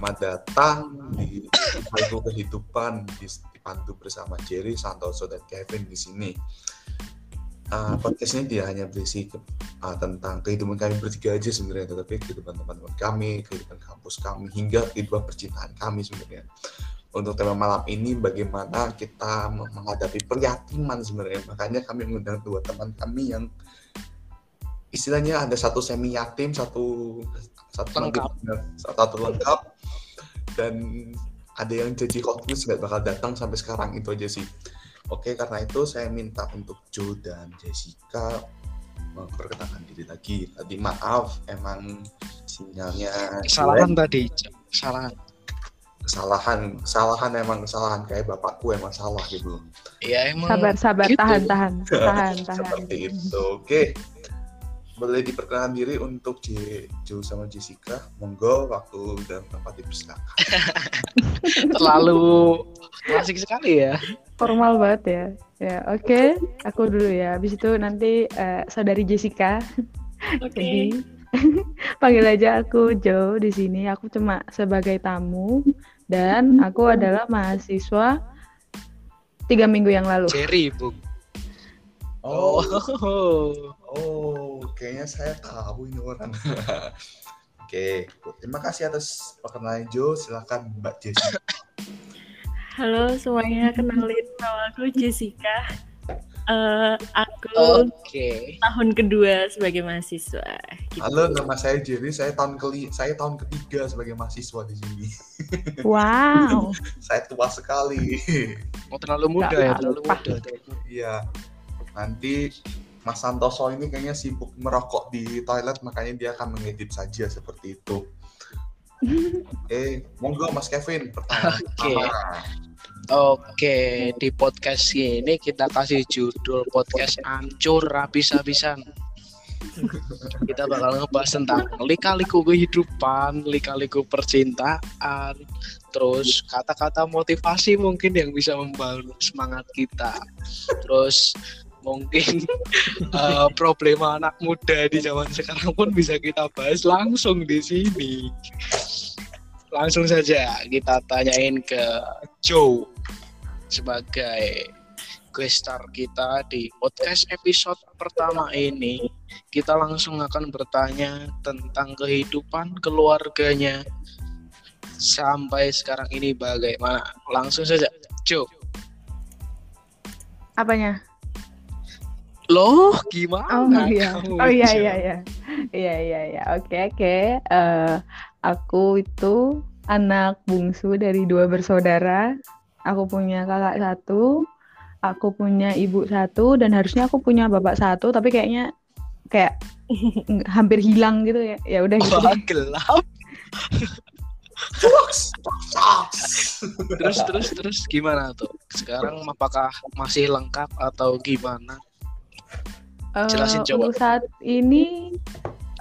Selamat datang di Haiku Kehidupan dipandu bersama Jerry, Santoso, dan Kevin di sini. Uh, podcast ini tidak hanya berisi uh, tentang kehidupan kami bertiga aja sebenarnya, tetapi kehidupan teman-teman kami, kehidupan kampus kami, hingga kehidupan percintaan kami sebenarnya. Untuk tema malam ini, bagaimana kita menghadapi peryatiman sebenarnya. Makanya kami mengundang dua teman kami yang istilahnya ada satu semi yatim, satu satu lengkap, satu, satu lengkap, dan ada yang jadi confused nggak bakal datang sampai sekarang itu aja sih. Oke, karena itu saya minta untuk Joe dan Jessica memperkenalkan diri lagi. Tadi maaf, emang sinyalnya kesalahan tadi, kesalahan. Kesalahan, kesalahan emang kesalahan kayak bapakku emang salah gitu. Iya emang. Sabar, sabar, gitu. tahan, tahan, tahan, tahan. Seperti itu. Oke, boleh diperkenalkan diri untuk J Jo sama Jessica. Monggo waktu dan tempat dipersilakan. Terlalu klasik sekali ya. Formal banget ya. Ya, oke. Okay. Aku dulu ya. Habis itu nanti uh, saudari Jessica. Oke. Okay. Jadi panggil aja aku Jo di sini. Aku cuma sebagai tamu dan aku adalah mahasiswa tiga minggu yang lalu. Cherry, Bu. Oh. Oh, kayaknya saya tahu ini orang. Oke, terima kasih atas perkenalan Jo. Silakan Mbak Jessica. Halo semuanya, kenalin nama aku Jessica. Uh, aku okay. tahun kedua sebagai mahasiswa. Gitu. Halo, nama saya Jerry. Saya tahun keli saya tahun ketiga sebagai mahasiswa di sini. Wow. saya tua sekali. Oh, terlalu muda Gak ya, terlalu muda. Iya. Nanti Mas Santoso ini kayaknya sibuk merokok di toilet makanya dia akan mengedit saja seperti itu. Oke, monggo Mas Kevin pertanyaan Oke. Oke, di podcast ini kita kasih judul podcast ancur habis-habisan. kita bakal ngebahas tentang lika-liku kehidupan, lika-liku percintaan, terus kata-kata motivasi mungkin yang bisa membangun semangat kita. Terus mungkin uh, problema anak muda di zaman sekarang pun bisa kita bahas langsung di sini. Langsung saja kita tanyain ke Joe sebagai guest star kita di podcast episode pertama ini. Kita langsung akan bertanya tentang kehidupan keluarganya sampai sekarang ini bagaimana. Langsung saja, Joe. Apanya? Loh, gimana? Oh iya. oh iya iya iya. Iya iya iya. Oke oke. Uh, aku itu anak bungsu dari dua bersaudara. Aku punya kakak satu, aku punya ibu satu, dan harusnya aku punya bapak satu, tapi kayaknya kayak hampir hilang gitu ya. Ya udah gitu. Wah, gelap. terus terus terus gimana tuh? Sekarang apakah masih lengkap atau gimana? Jelasin uh, coba. Untuk saat ini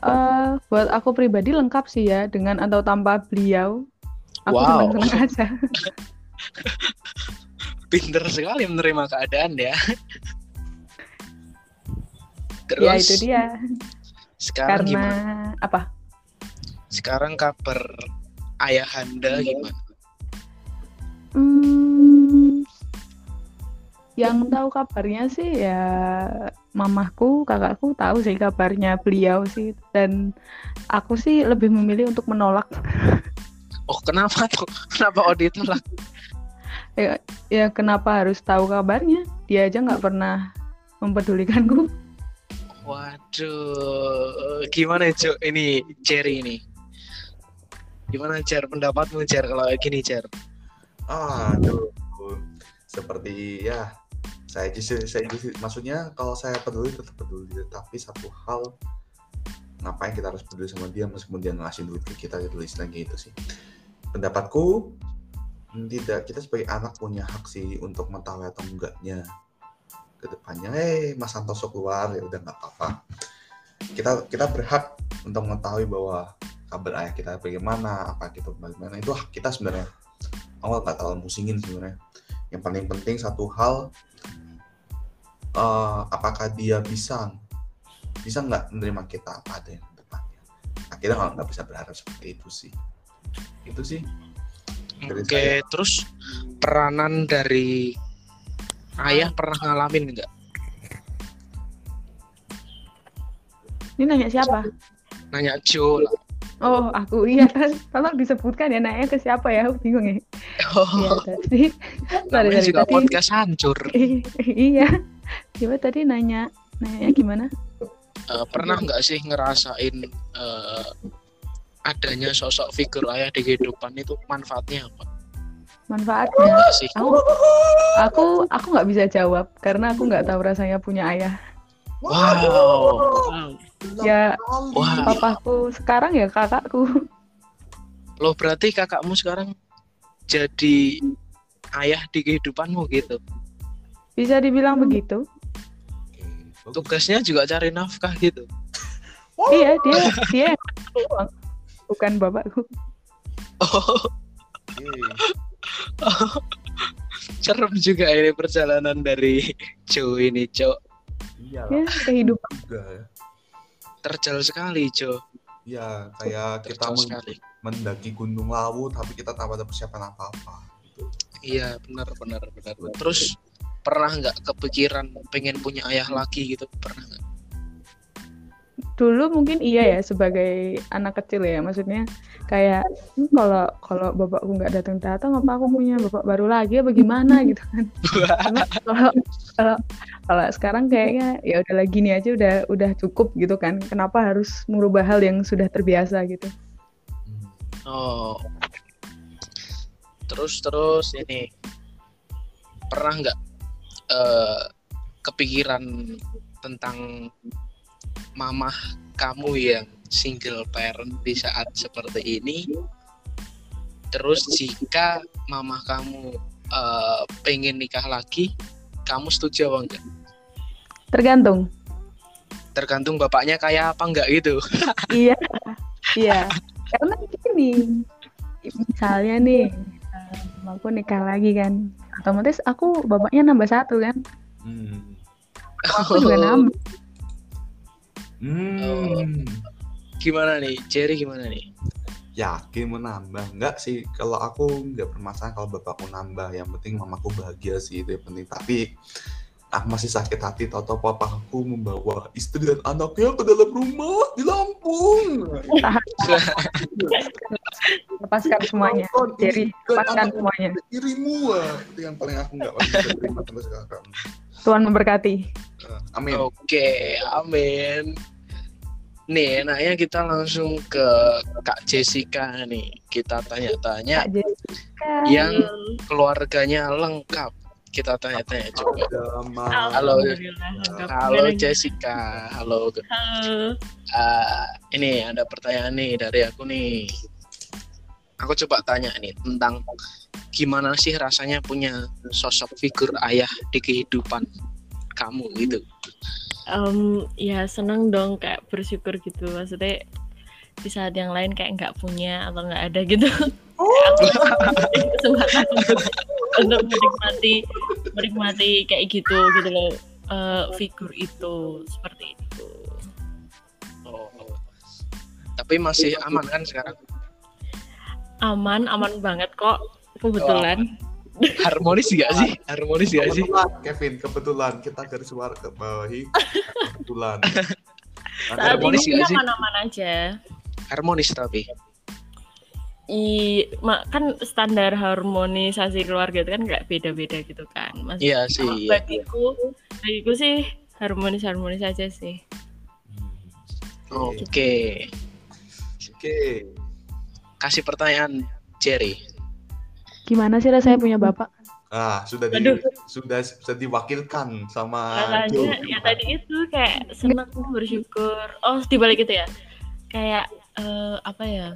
uh, buat aku pribadi lengkap sih ya dengan atau tanpa beliau. Aku wow. senang-senang aja. Pinter sekali menerima keadaan ya. Terus, ya itu dia. Sekarang Karena gimana? apa? Sekarang kabar ayahanda gimana? Hmm, yang tahu kabarnya sih ya mamahku, kakakku tahu sih kabarnya beliau sih dan aku sih lebih memilih untuk menolak. Oh kenapa tuh? Kenapa oh ditolak? ya, ya kenapa harus tahu kabarnya? Dia aja nggak pernah mempedulikanku. Waduh, gimana cok ini Cherry ini? Gimana Cher pendapatmu Cher kalau gini Cher? Aduh, seperti ya saya justru saya justru, maksudnya kalau saya peduli tetap peduli. Tapi satu hal ngapain kita harus peduli sama dia meskipun dia ngasih duit ke kita gitu istilahnya gitu sih. Pendapatku tidak. Kita sebagai anak punya hak sih untuk mengetahui atau enggaknya ke depannya eh Mas Santoso keluar ya udah nggak apa-apa. Kita kita berhak untuk mengetahui bahwa kabar ayah kita bagaimana apa kita bagaimana. Itu hak kita sebenarnya. Awal nggak terlalu musingin sebenarnya yang paling penting satu hal uh, apakah dia bisa bisa nggak menerima kita? Apa ada yang depannya akhirnya kalau nggak bisa berharap seperti itu sih. Itu sih. Oke okay, terus peranan dari ayah pernah ngalamin enggak ini nanya siapa? Nanya Jo lah Oh, aku iya kan. Tolong disebutkan ya nanya ke siapa ya? Aku bingung ya. Oh. Ya, tadi. Namanya juga tadi, podcast hancur. iya. Coba tadi nanya, nanya gimana? Uh, pernah nggak sih ngerasain uh, adanya sosok figur ayah di kehidupan itu manfaatnya apa? Manfaatnya? Sih? Aku, aku, aku nggak bisa jawab karena aku nggak tahu rasanya punya ayah. Wow. wow. Ya, Wah. papaku sekarang ya kakakku. Loh berarti kakakmu sekarang jadi ayah di kehidupanmu gitu? Bisa dibilang begitu. Tugasnya juga cari nafkah gitu. iya, dia dia bukan bapakku. Oh. oh. Cerem juga ini perjalanan dari Joe ini, Cok. Iya. Ya, kehidupan. Juga. Ya. Terjal sekali, Jo. Ya, kayak Terjal kita sekali. mendaki Gunung Lawu tapi kita tanpa ada persiapan apa-apa gitu. Iya, benar benar benar. Terus pernah nggak kepikiran pengen punya ayah lagi gitu? Pernah nggak? Dulu mungkin iya ya sebagai anak kecil ya maksudnya kayak hmm, kalau kalau bapakku nggak datang datang apa aku punya bapak baru lagi ya bagaimana gitu kan. Kalau kalau kalau sekarang kayaknya ya udah lagi nih aja udah udah cukup gitu kan. Kenapa harus merubah hal yang sudah terbiasa gitu? Oh. Terus terus ini pernah nggak uh, kepikiran tentang mamah kamu yang single parent di saat seperti ini. Terus jika mamah kamu uh, pengen nikah lagi kamu setuju apa enggak? Tergantung. Tergantung bapaknya kayak apa enggak gitu. Iya iya. Karena gini misalnya nih aku nikah lagi kan otomatis aku bapaknya nambah satu kan. Hmm. aku juga nambah Hmm. Oh, gimana nih, Jerry gimana nih? Yakin mau nambah? Enggak sih, kalau aku nggak bermasalah kalau bapakku nambah. Yang penting mamaku bahagia sih, itu yang penting. Tapi aku masih sakit hati tahu papa aku membawa istri dan anaknya ke dalam rumah di Lampung. lepaskan semuanya. Jadi lepaskan semuanya. Dirimu, itu yang paling aku nggak bisa terima sampai sekarang. Tuhan memberkati. Amin. Oke, amin. Nih, enaknya kita langsung ke Kak Jessica nih. Kita tanya-tanya yang keluarganya lengkap. Kita tanya-tanya coba. Halo, halo Jessica. Halo. Halo. Uh, ini ada pertanyaan nih dari aku nih. Aku coba tanya nih tentang gimana sih rasanya punya sosok figur ayah di kehidupan kamu gitu. Um, ya seneng dong kayak bersyukur gitu. Maksudnya di saat yang lain kayak nggak punya atau nggak ada gitu. Oh. kesempatan untuk, untuk menikmati menikmati kayak gitu gitu loh. Uh, figur itu seperti itu. Oh tapi masih aman kan sekarang aman aman banget kok kebetulan oh harmonis gak sih? Harmonis gak sih? Kevin, kebetulan kita garis suara ke bawahi kebetulan. Saat harmonis ini gak sih? aman aja. Harmonis tapi. I, kan standar harmonisasi keluarga itu kan nggak beda-beda gitu kan, Mas. Iya sih. Iya. Bagiku, bagiku sih harmonis-harmonis aja sih. Oke. Okay. Oke. Okay. Kasih pertanyaan Jerry. Gimana sih rasanya punya bapak? Ah, sudah di, sudah sudah diwakilkan sama Makanya, ya tadi itu kayak senang bersyukur. Oh, dibalik itu ya. Kayak uh, apa ya?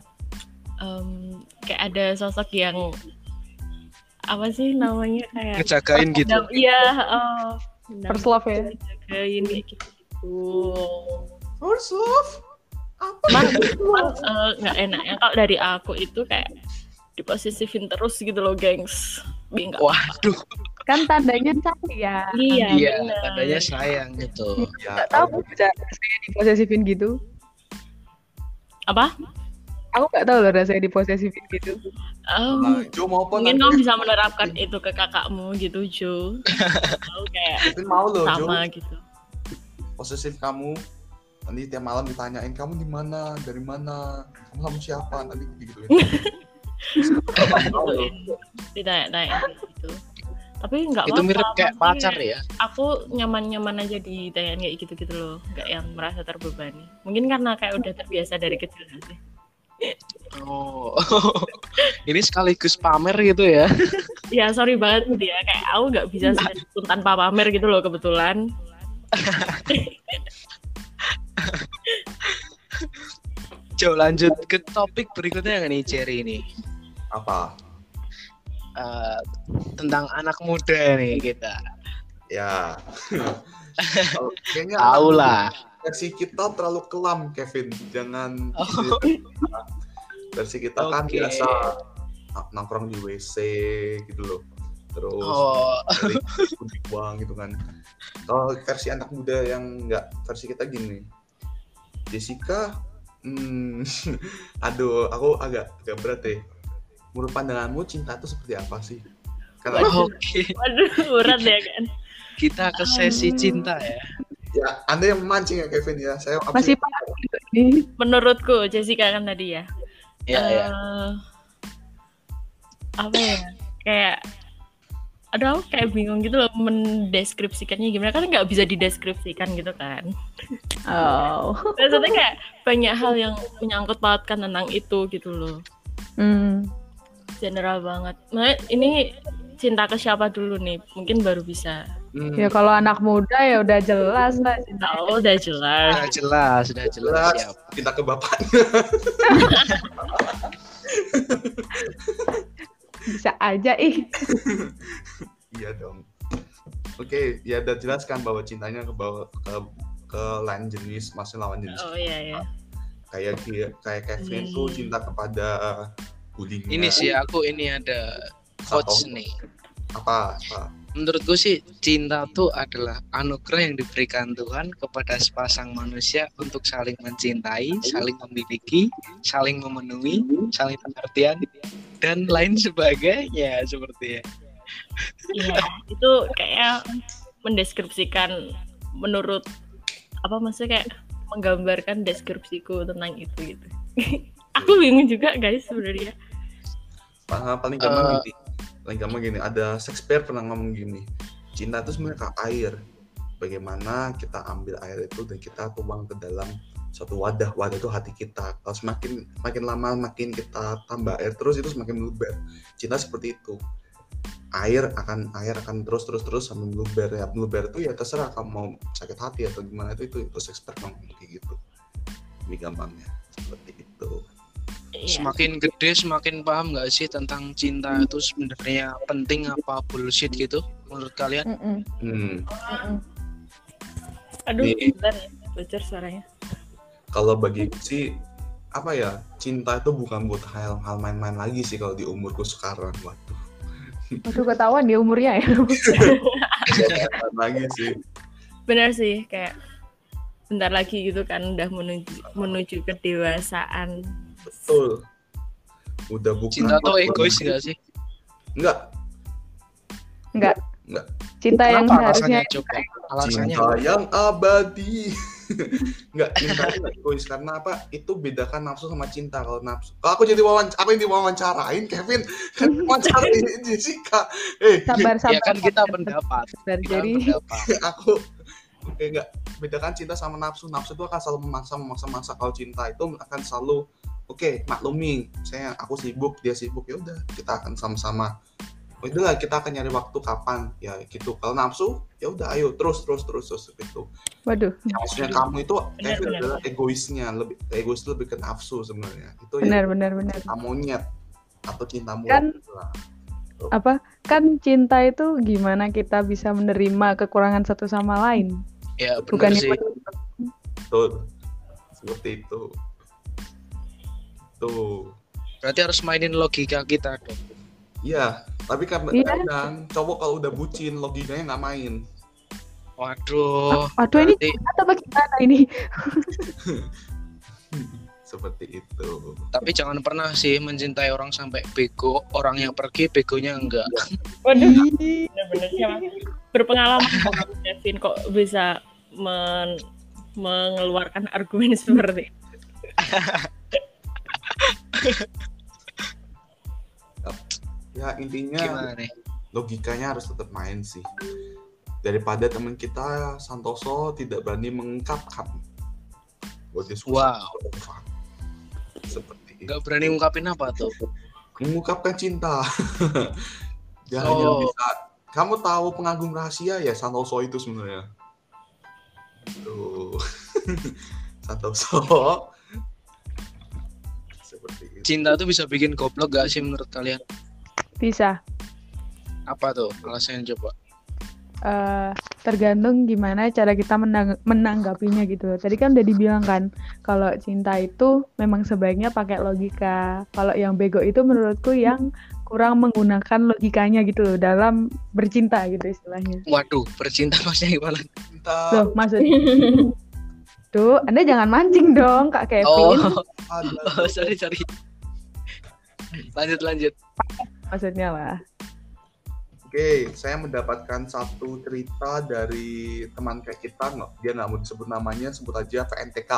Um, kayak ada sosok yang apa sih namanya kayak ngejagain gitu. Iya, oh. First love ya. Ngejagain kayak gitu. First love? Uh, nggak enak ya kalau dari aku itu kayak diposisifin terus gitu loh gengs. Bingung. waduh. Kan tandanya sayang. Iya iya tandanya. sayang gitu. Ya, tahu bisa saya diposisifin gitu. Apa? Aku nggak tahu loh rasanya diposesifin gitu. Em, Nah, Jo mau apa mungkin kamu bisa menerapkan itu ke kakakmu gitu Jo. Tahu kayak mau loh Jo. sama gitu. Posesif kamu nanti tiap malam ditanyain kamu di mana? Dari mana? Kamu sama siapa? Nanti gitu Gituin. ditanya-tanya gitu. Tapi nggak Itu mirip kayak pacar ya. aku nyaman-nyaman aja ditanyain kayak gitu-gitu loh. Nggak yang merasa terbebani. Mungkin karena kayak udah terbiasa dari kecil sih? Oh, ini sekaligus pamer gitu ya. ya sorry banget dia kayak aku nggak bisa pun tanpa pamer gitu loh kebetulan Jo lanjut ke topik berikutnya nggak nih Jerry ini. Apa? Eh, tentang anak muda nih kita. ya. Kayaknya Tahu lah. versi kita terlalu kelam Kevin. Jangan Oh. versi kita kan Oke. biasa nongkrong di WC gitu loh. Terus Oh, uang gitu kan. Kalau versi anak muda yang enggak versi kita gini Jessica hmm, aduh aku agak agak berat deh menurut pandanganmu cinta itu seperti apa sih karena oke. waduh berat ya kan Kita ke sesi cinta ya. ya anda yang memancing ya Kevin ya saya Masih ini. menurutku Jessica kan tadi ya Ya ya. Eh, apa ya kayak aduh aku kayak bingung gitu loh mendeskripsikannya gimana kan nggak bisa dideskripsikan gitu kan Oh. maksudnya kayak banyak hal yang menyangkut pautkan tentang itu gitu loh Hmm. general banget nah ini cinta ke siapa dulu nih mungkin baru bisa Hmm, Ya kalau anak muda ya udah jelas lah. oh udah jelas Sudah jelas, sudah jelas. jelas Siap. kita ke bapaknya Bisa aja ih. Iya dong. Oke, ya udah jelaskan bahwa cintanya ke bawah ke ke lain jenis, maksudnya lawan jenis. oh iya ya Kayak dia kayak Kevin tuh Hmm. cinta kepada bullying. Ini sih aku ini ada quotes nih. Apa? apa? Menurutku sih cinta tuh adalah anugerah yang diberikan Tuhan kepada sepasang manusia untuk saling mencintai, saling memiliki, saling memenuhi, saling pengertian dan lain sebagainya seperti ya. Iya, itu kayak mendeskripsikan menurut apa maksudnya kayak menggambarkan deskripsiku tentang itu gitu. Aku bingung juga guys sebenarnya. Pa- Paling gampang Eh. gini. Paling gampang gini, ada Shakespeare pernah ngomong gini. Cinta itu sebenarnya air. Bagaimana kita ambil air itu dan kita tuang ke dalam suatu wadah. Wadah itu hati kita. Kalau semakin makin lama makin kita tambah air terus itu semakin meluber. Cinta seperti itu. Air akan air akan terus terus terus sampai meluber ya meluber itu ya terserah kamu mau sakit hati atau gimana itu itu itu ngomong kayak gitu. Ini gampangnya seperti itu. Iya. Semakin gede semakin paham nggak sih tentang cinta itu sebenarnya penting apa bullshit gitu menurut kalian? Mm-mm. Hmm. Mm-mm. Aduh, Nih. bentar ya, bocor suaranya. kalau bagi sih apa ya cinta itu bukan buat hal hal main-main lagi sih kalau di umurku sekarang waduh Waduh ketahuan dia umurnya ya. Bukan lagi sih Benar sih kayak bentar lagi gitu kan udah menuju menuju kedewasaan. Betul udah bukan Cinta tuh egois nggak sih? enggak Enggak. Enggak. Cinta yang seharusnya alasannya coba? Alasannya cinta yang abadi enggak cinta itu egois karena apa itu bedakan nafsu sama cinta kalau nafsu kalau aku jadi wawancara apa yang diwawancarain Kevin kan wawancarain Jessica eh sabar sabar. Ya kan kita pendapat. sabar. Kita Jadi pendapat. aku oke enggak bedakan cinta sama nafsu nafsu itu akan selalu memaksa memaksa memaksa kalau cinta itu akan selalu oke maklumi saya aku sibuk dia sibuk ya udah kita akan sama-sama oh, udahlah kita akan nyari waktu kapan ya gitu kalau nafsu ya udah ayo terus terus terus terus gitu waduh. maksudnya kamu itu Benar, Kevin benar. adalah egoisnya lebih egois itu lebih ke nafsu sebenarnya itu ya Benar benar benar. cinta monyet atau cinta monyet Kan- Apa? Kan cinta itu gimana kita bisa menerima kekurangan satu sama lain. Ya Bukan benar sih. betul seperti itu tuh Berarti harus mainin logika kita dong. Iya, tapi kan Iya. kadang cowok kalau udah bucin logikanya nggak main. Waduh. Waduh ini atau bagaimana ini? seperti itu Tapi jangan pernah sih mencintai orang sampai bego, orang yang pergi begonya enggak. Waduh, bener-bener siapa berpengalaman kok, Kevin kok bisa men- mengeluarkan argumen seperti itu. ya intinya Gimana nih? logikanya harus tetap main sih daripada teman kita Santoso tidak berani mengungkapkan suka Wow. Ova. seperti itu Enggak berani ngungkapin apa tuh? mengungkapkan cinta dia hanya Oh. bisa kamu tahu pengagum rahasia ya Santoso itu sebenarnya Santoso Cinta tuh bisa bikin goblok gak sih menurut kalian? Bisa. Apa tuh alasannya coba? Eh, tergantung gimana cara kita menang- menanggapinya gitu. Tadi kan udah dibilang kan kalau cinta itu memang sebaiknya pakai logika. Kalau yang bego itu menurutku yang kurang menggunakan logikanya gitu loh dalam bercinta gitu istilahnya. Waduh, bercinta maksudnya gimana? cinta Loh, maksud Tuh, Anda jangan mancing dong, Kak Kevin. Oh, oh sorry sorry. Lanjut lanjut. Maksudnya lah. Oke, saya mendapatkan satu cerita dari teman kayak kita, nggak, dia nggak mau disebut namanya, sebut aja VNTK.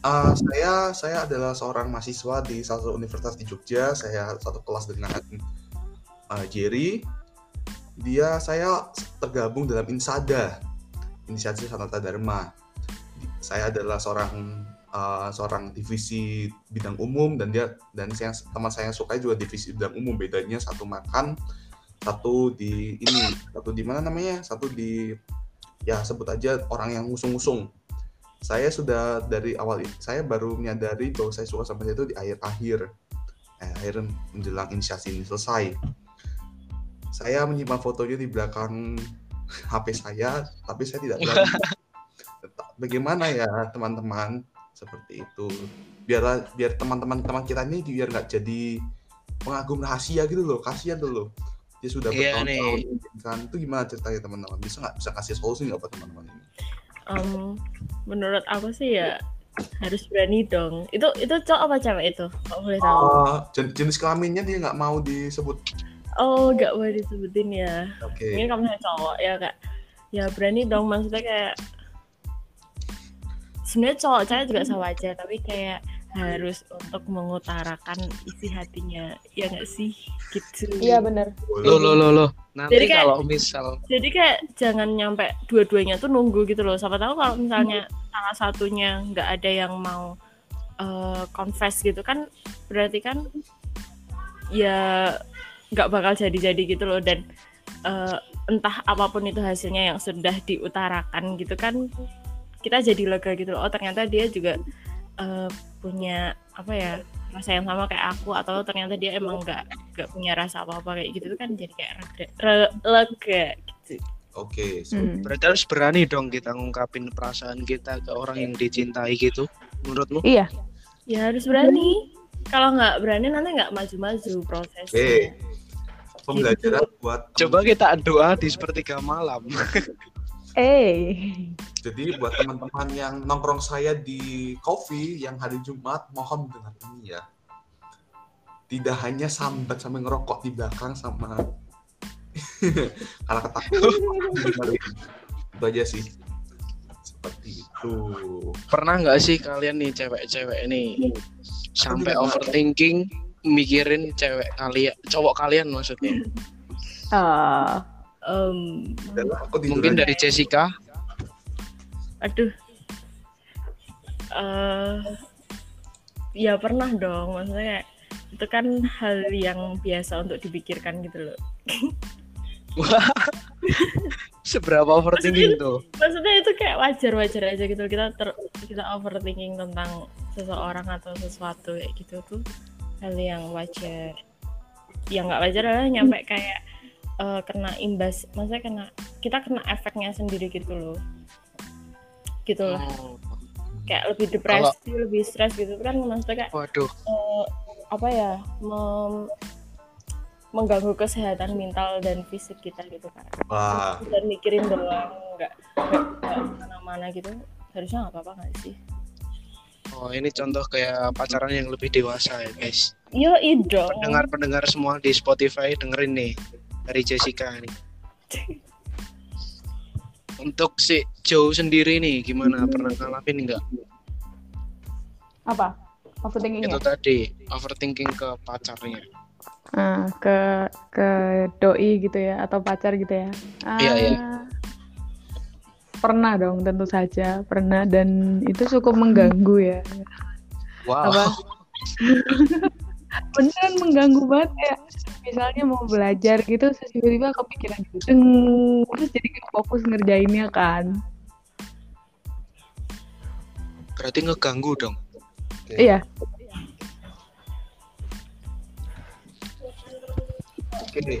Ah, saya saya adalah seorang mahasiswa di salah satu universitas di Jogja. Saya satu kelas dengan ah, Jerry. Dia saya tergabung dalam Insada, Inisiatif Sanata Dharma. Saya adalah seorang ah, seorang divisi bidang umum dan dia dan saya teman saya suka juga divisi bidang umum. Bedanya satu makan satu di ini satu di mana namanya? Satu di ya sebut aja orang yang ngusung-ngusung. Saya sudah dari awal saya baru menyadari bahwa saya suka sama dia itu di akhir-akhir eh, akhir menjelang inisiasi ini selesai. Saya menyimpan fotonya di belakang HP saya tapi saya tidak berani Tetap- bagaimana ya teman-teman seperti itu biar biar teman-teman teman kita ini biar nggak jadi pengagum rahasia gitu loh kasihan tuh loh dia sudah Iya bertahun-tahun kan itu gimana ceritanya teman-teman bisa nggak bisa kasih solusi nggak buat teman-teman ini Em, menurut aku sih ya harus berani dong. Itu itu cowok apa cewek itu? Kok boleh tahu? Ah, jen- jenis kelaminnya dia nggak mau disebut Oh, nggak boleh disebutin ya. oke Mungkin kamu cowok ya kak. Ya berani dong maksudnya kayak sebenarnya cowok saya juga sama aja tapi kayak harus untuk mengutarakan isi hatinya ya nggak sih? Gitu. Benar. Lo lo lo lo. Nanti Jadi kayak- kalau misal jadi kayak jangan nyampe dua-duanya tuh nunggu gitu loh. Siapa tahu kalau misalnya salah satunya nggak ada yang mau eh, confess gitu kan berarti kan ya nggak bakal jadi-jadi gitu loh. Dan eh, entah apa pun itu hasilnya yang sudah diutarakan gitu kan kita jadi lega gitu loh oh ternyata dia juga eh, punya apa ya rasa yang sama kayak aku atau ternyata dia emang nggak nggak punya rasa apa apa kayak gitu kan jadi kayak lega, re- lega gitu oke so- Hmm. berarti harus berani dong kita ngungkapin perasaan kita ke orang yang dicintai gitu. Menurutmu? Iya. ya harus berani kalau nggak berani nanti nggak maju-maju prosesnya oke pembelajaran buat Coba kita doa di sepertiga malam. Eh. Jadi buat teman-teman yang nongkrong saya di coffee yang hari Jumat, mohon dengar ini ya. Tidak hanya sambat sambil ngerokok di belakang sama karena ketakutan. itu aja sih. Seperti itu. Pernah nggak sih kalian nih cewek-cewek ini sampai overthinking mikirin cewek kalian, cowok kalian maksudnya? Eh, Em, Adalah Mungkin aja. dari Jessica. aduh eh ya pernah dong maksudnya itu kan hal yang biasa untuk dipikirkan gitu loh Seberapa overthinking tuh? maksudnya itu kayak wajar-wajar aja gitu kita ter kita overthinking tentang seseorang atau sesuatu kayak gitu tuh hal yang wajar yang nggak wajar adalah nyampe kayak eh, kena imbas maksudnya kena kita kena efeknya sendiri gitu loh. Gitu lah. Oh, kayak lebih depresi lebih stres gitu kan maksudnya kayak waduh, eh, apa ya mem- mengganggu kesehatan mental dan fisik kita gitu kan. Wah, dan mikirin doang nggak ke mana-mana gitu. Harusnya nggak apa-apa nggak sih? Oh, ini contoh kayak pacaran yang lebih dewasa ya, guys. Yo dong. Pendengar-pendengar semua di Spotify dengerin nih dari Jessica nih. Untuk si Joe sendiri nih gimana? Pernah ngalamin nggak Apa? Overthinking itu ya? tadi overthinking ke pacarnya? Ah, ke ke doi gitu ya atau pacar gitu ya? Ah, Iya, iya. Pernah dong, tentu saja pernah dan itu cukup mengganggu ya. Wow. Apa? Beneran mengganggu banget ya. Misalnya mau belajar gitu, terus tiba-tiba kepikiran gitu, Deng, terus jadi fokus ngerjainnya kan. Berarti ngeganggu dong. Oke. Iya, Oke.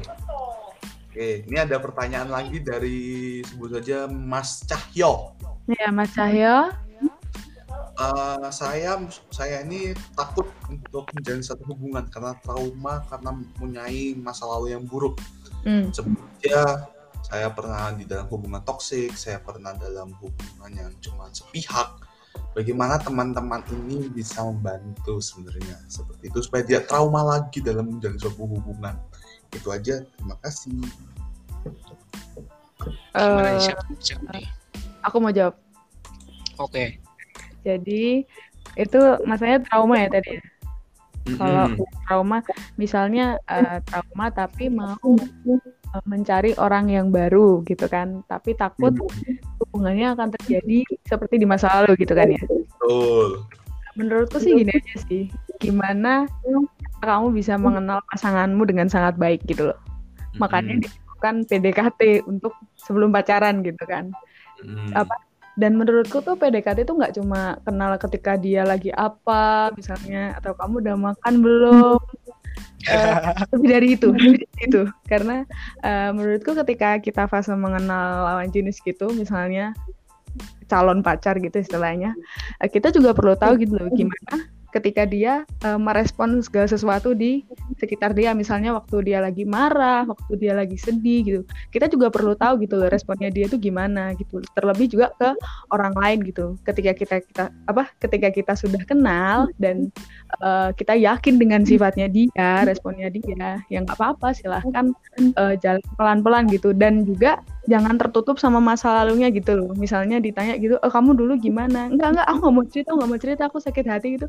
Oke, ini ada pertanyaan lagi dari sebut saja Mas Cahyo. ya Mas Cahyo. Eh, saya saya ini takut untuk menjalin satu hubungan karena trauma karena mempunyai masa lalu yang buruk. Hmm. Sebelumnya saya pernah di dalam hubungan toksik, saya pernah dalam hubungan yang cuma sepihak. Bagaimana teman-teman ini bisa membantu sebenarnya seperti itu supaya tidak trauma lagi dalam menjalin suatu hubungan. Itu aja. Terima kasih. Gimana Eh, siapa, siapa nih? aku mau jawab. Oke. Jadi itu maksudnya trauma ya tadi. ya? Kalau trauma, misalnya eh, trauma tapi mau eh, mencari orang yang baru gitu kan, tapi takut hubungannya akan terjadi seperti di masa lalu gitu kan ya. Betul. Menurutku sih gini aja sih, gimana kamu bisa mengenal pasanganmu dengan sangat baik gitu loh. Makanya dilakukan PDKT untuk sebelum pacaran gitu kan. Mm-mm. apa dan menurutku tuh PDKT itu nggak cuma kenal ketika dia lagi apa misalnya atau kamu udah makan belum. Eh, lebih dari itu lebih dari itu. Karena eh, menurutku ketika kita fase mengenal lawan jenis gitu misalnya calon pacar gitu istilahnya eh, kita juga perlu tahu gitu loh gimana ketika dia eh, merespon segala sesuatu di sekitar dia misalnya waktu dia lagi marah waktu dia lagi sedih gitu. Kita juga perlu tahu gitu loh responnya dia tuh gimana gitu. Terlebih juga ke orang lain gitu. Ketika kita kita apa ketika kita sudah kenal dan eh, kita yakin dengan sifatnya dia responnya dia yang nggak apa-apa silahkan eh, jalan pelan-pelan gitu. Dan juga jangan tertutup sama masa lalunya gitu loh misalnya ditanya gitu oh kamu dulu gimana enggak enggak aku nggak mau cerita nggak mau cerita aku sakit hati gitu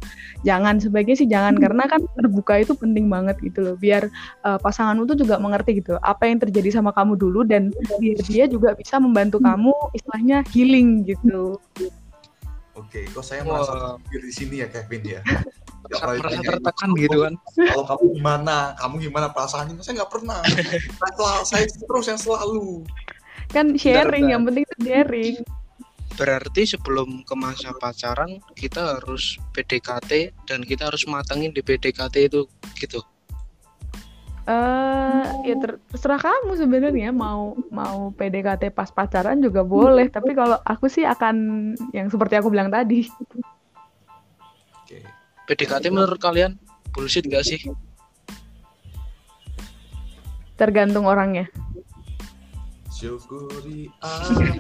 jangan sebaiknya sih jangan karena kan terbuka itu penting banget gitu loh biar eh, pasanganmu tuh juga mengerti gitu apa yang terjadi sama kamu dulu dan biar dia juga bisa membantu kamu istilahnya healing gitu Oke, kok saya merasa di sini ya Kevin ya. Merasa tertekan gitu kan. Kalau kamu gimana, kamu gimana perasaannya? Saya nggak pernah. Saya, selalu- saya terus yang selalu. Kan sharing bentar. yang penting itu sharing Berarti sebelum ke masa pacaran kita harus PDKT dan kita harus matengin di PDKT itu gitu. eh ya ter- terserah kamu sebenarnya mau mau PDKT pas pacaran juga boleh tapi kalau aku sih akan yang seperti aku bilang tadi Oke. PDKT menurut kalian bullshit gak sih? tergantung orangnya Syukuri apa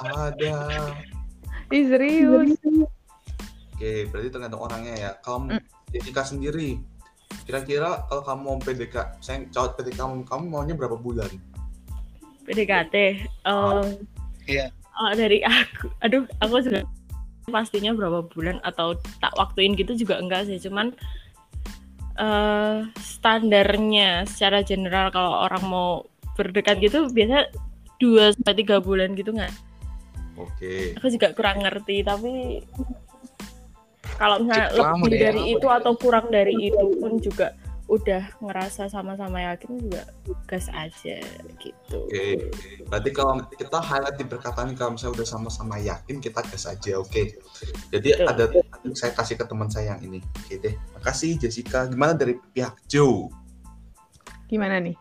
ada. Ih serius Oke, berarti tergantung orangnya ya. Kalau Jessica sendiri, kira-kira kalau kamu mau PDK, saya cowok PDK kamu, kamu maunya berapa bulan? PDKT. Um, Iya. oh, dari aku, aduh, aku juga pastinya berapa bulan atau tak waktuin gitu juga enggak sih, cuman eh standarnya secara general kalau orang mau berdekat gitu biasa dua sampai tiga bulan gitu nggak? Oke. Aku juga kurang ngerti tapi kalau misalnya lebih ya. dari itu atau kurang dari itu pun juga udah ngerasa sama-sama yakin juga gas aja gitu. Oke. Berarti kalau kita highlight di perkataan kalau misalnya udah sama-sama yakin kita gas aja, oke. Jadi Betul. ada saya kasih ke teman saya yang ini. Oke deh. Makasih Jessica. Gimana dari pihak Joe? gimana nih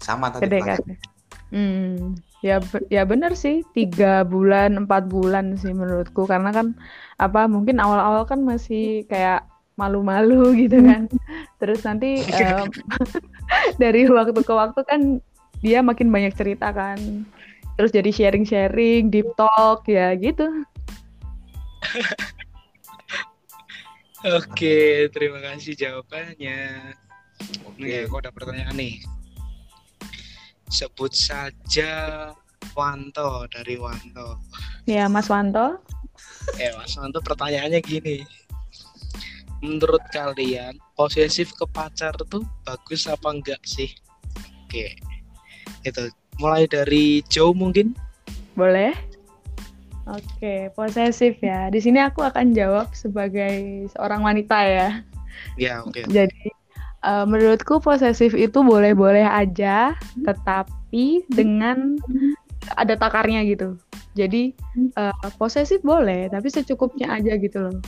Sama tadi. PDKT hmm ya ya bener sih tiga bulan empat bulan sih menurutku karena kan apa mungkin awal-awal kan masih kayak malu-malu gitu kan terus nanti em, dari waktu ke waktu kan dia makin banyak cerita kan terus jadi sharing-sharing deep talk ya gitu Oke, terima kasih jawabannya. Oke. Nih, aku ada pertanyaan nih. Sebut saja Wanto dari Wanto. Ya, Mas Wanto. Eh, Mas Wanto pertanyaannya gini. Menurut kalian, posesif ke pacar tuh bagus apa enggak sih? Oke. Itu mulai dari Joe mungkin? Boleh? Oke, posesif ya. Di sini aku akan jawab sebagai seorang wanita ya. Ya, oke. Jadi eh, menurutku posesif itu boleh-boleh aja, tetapi dengan ada takarnya gitu. Jadi eh, posesif boleh, tapi secukupnya aja gitu loh.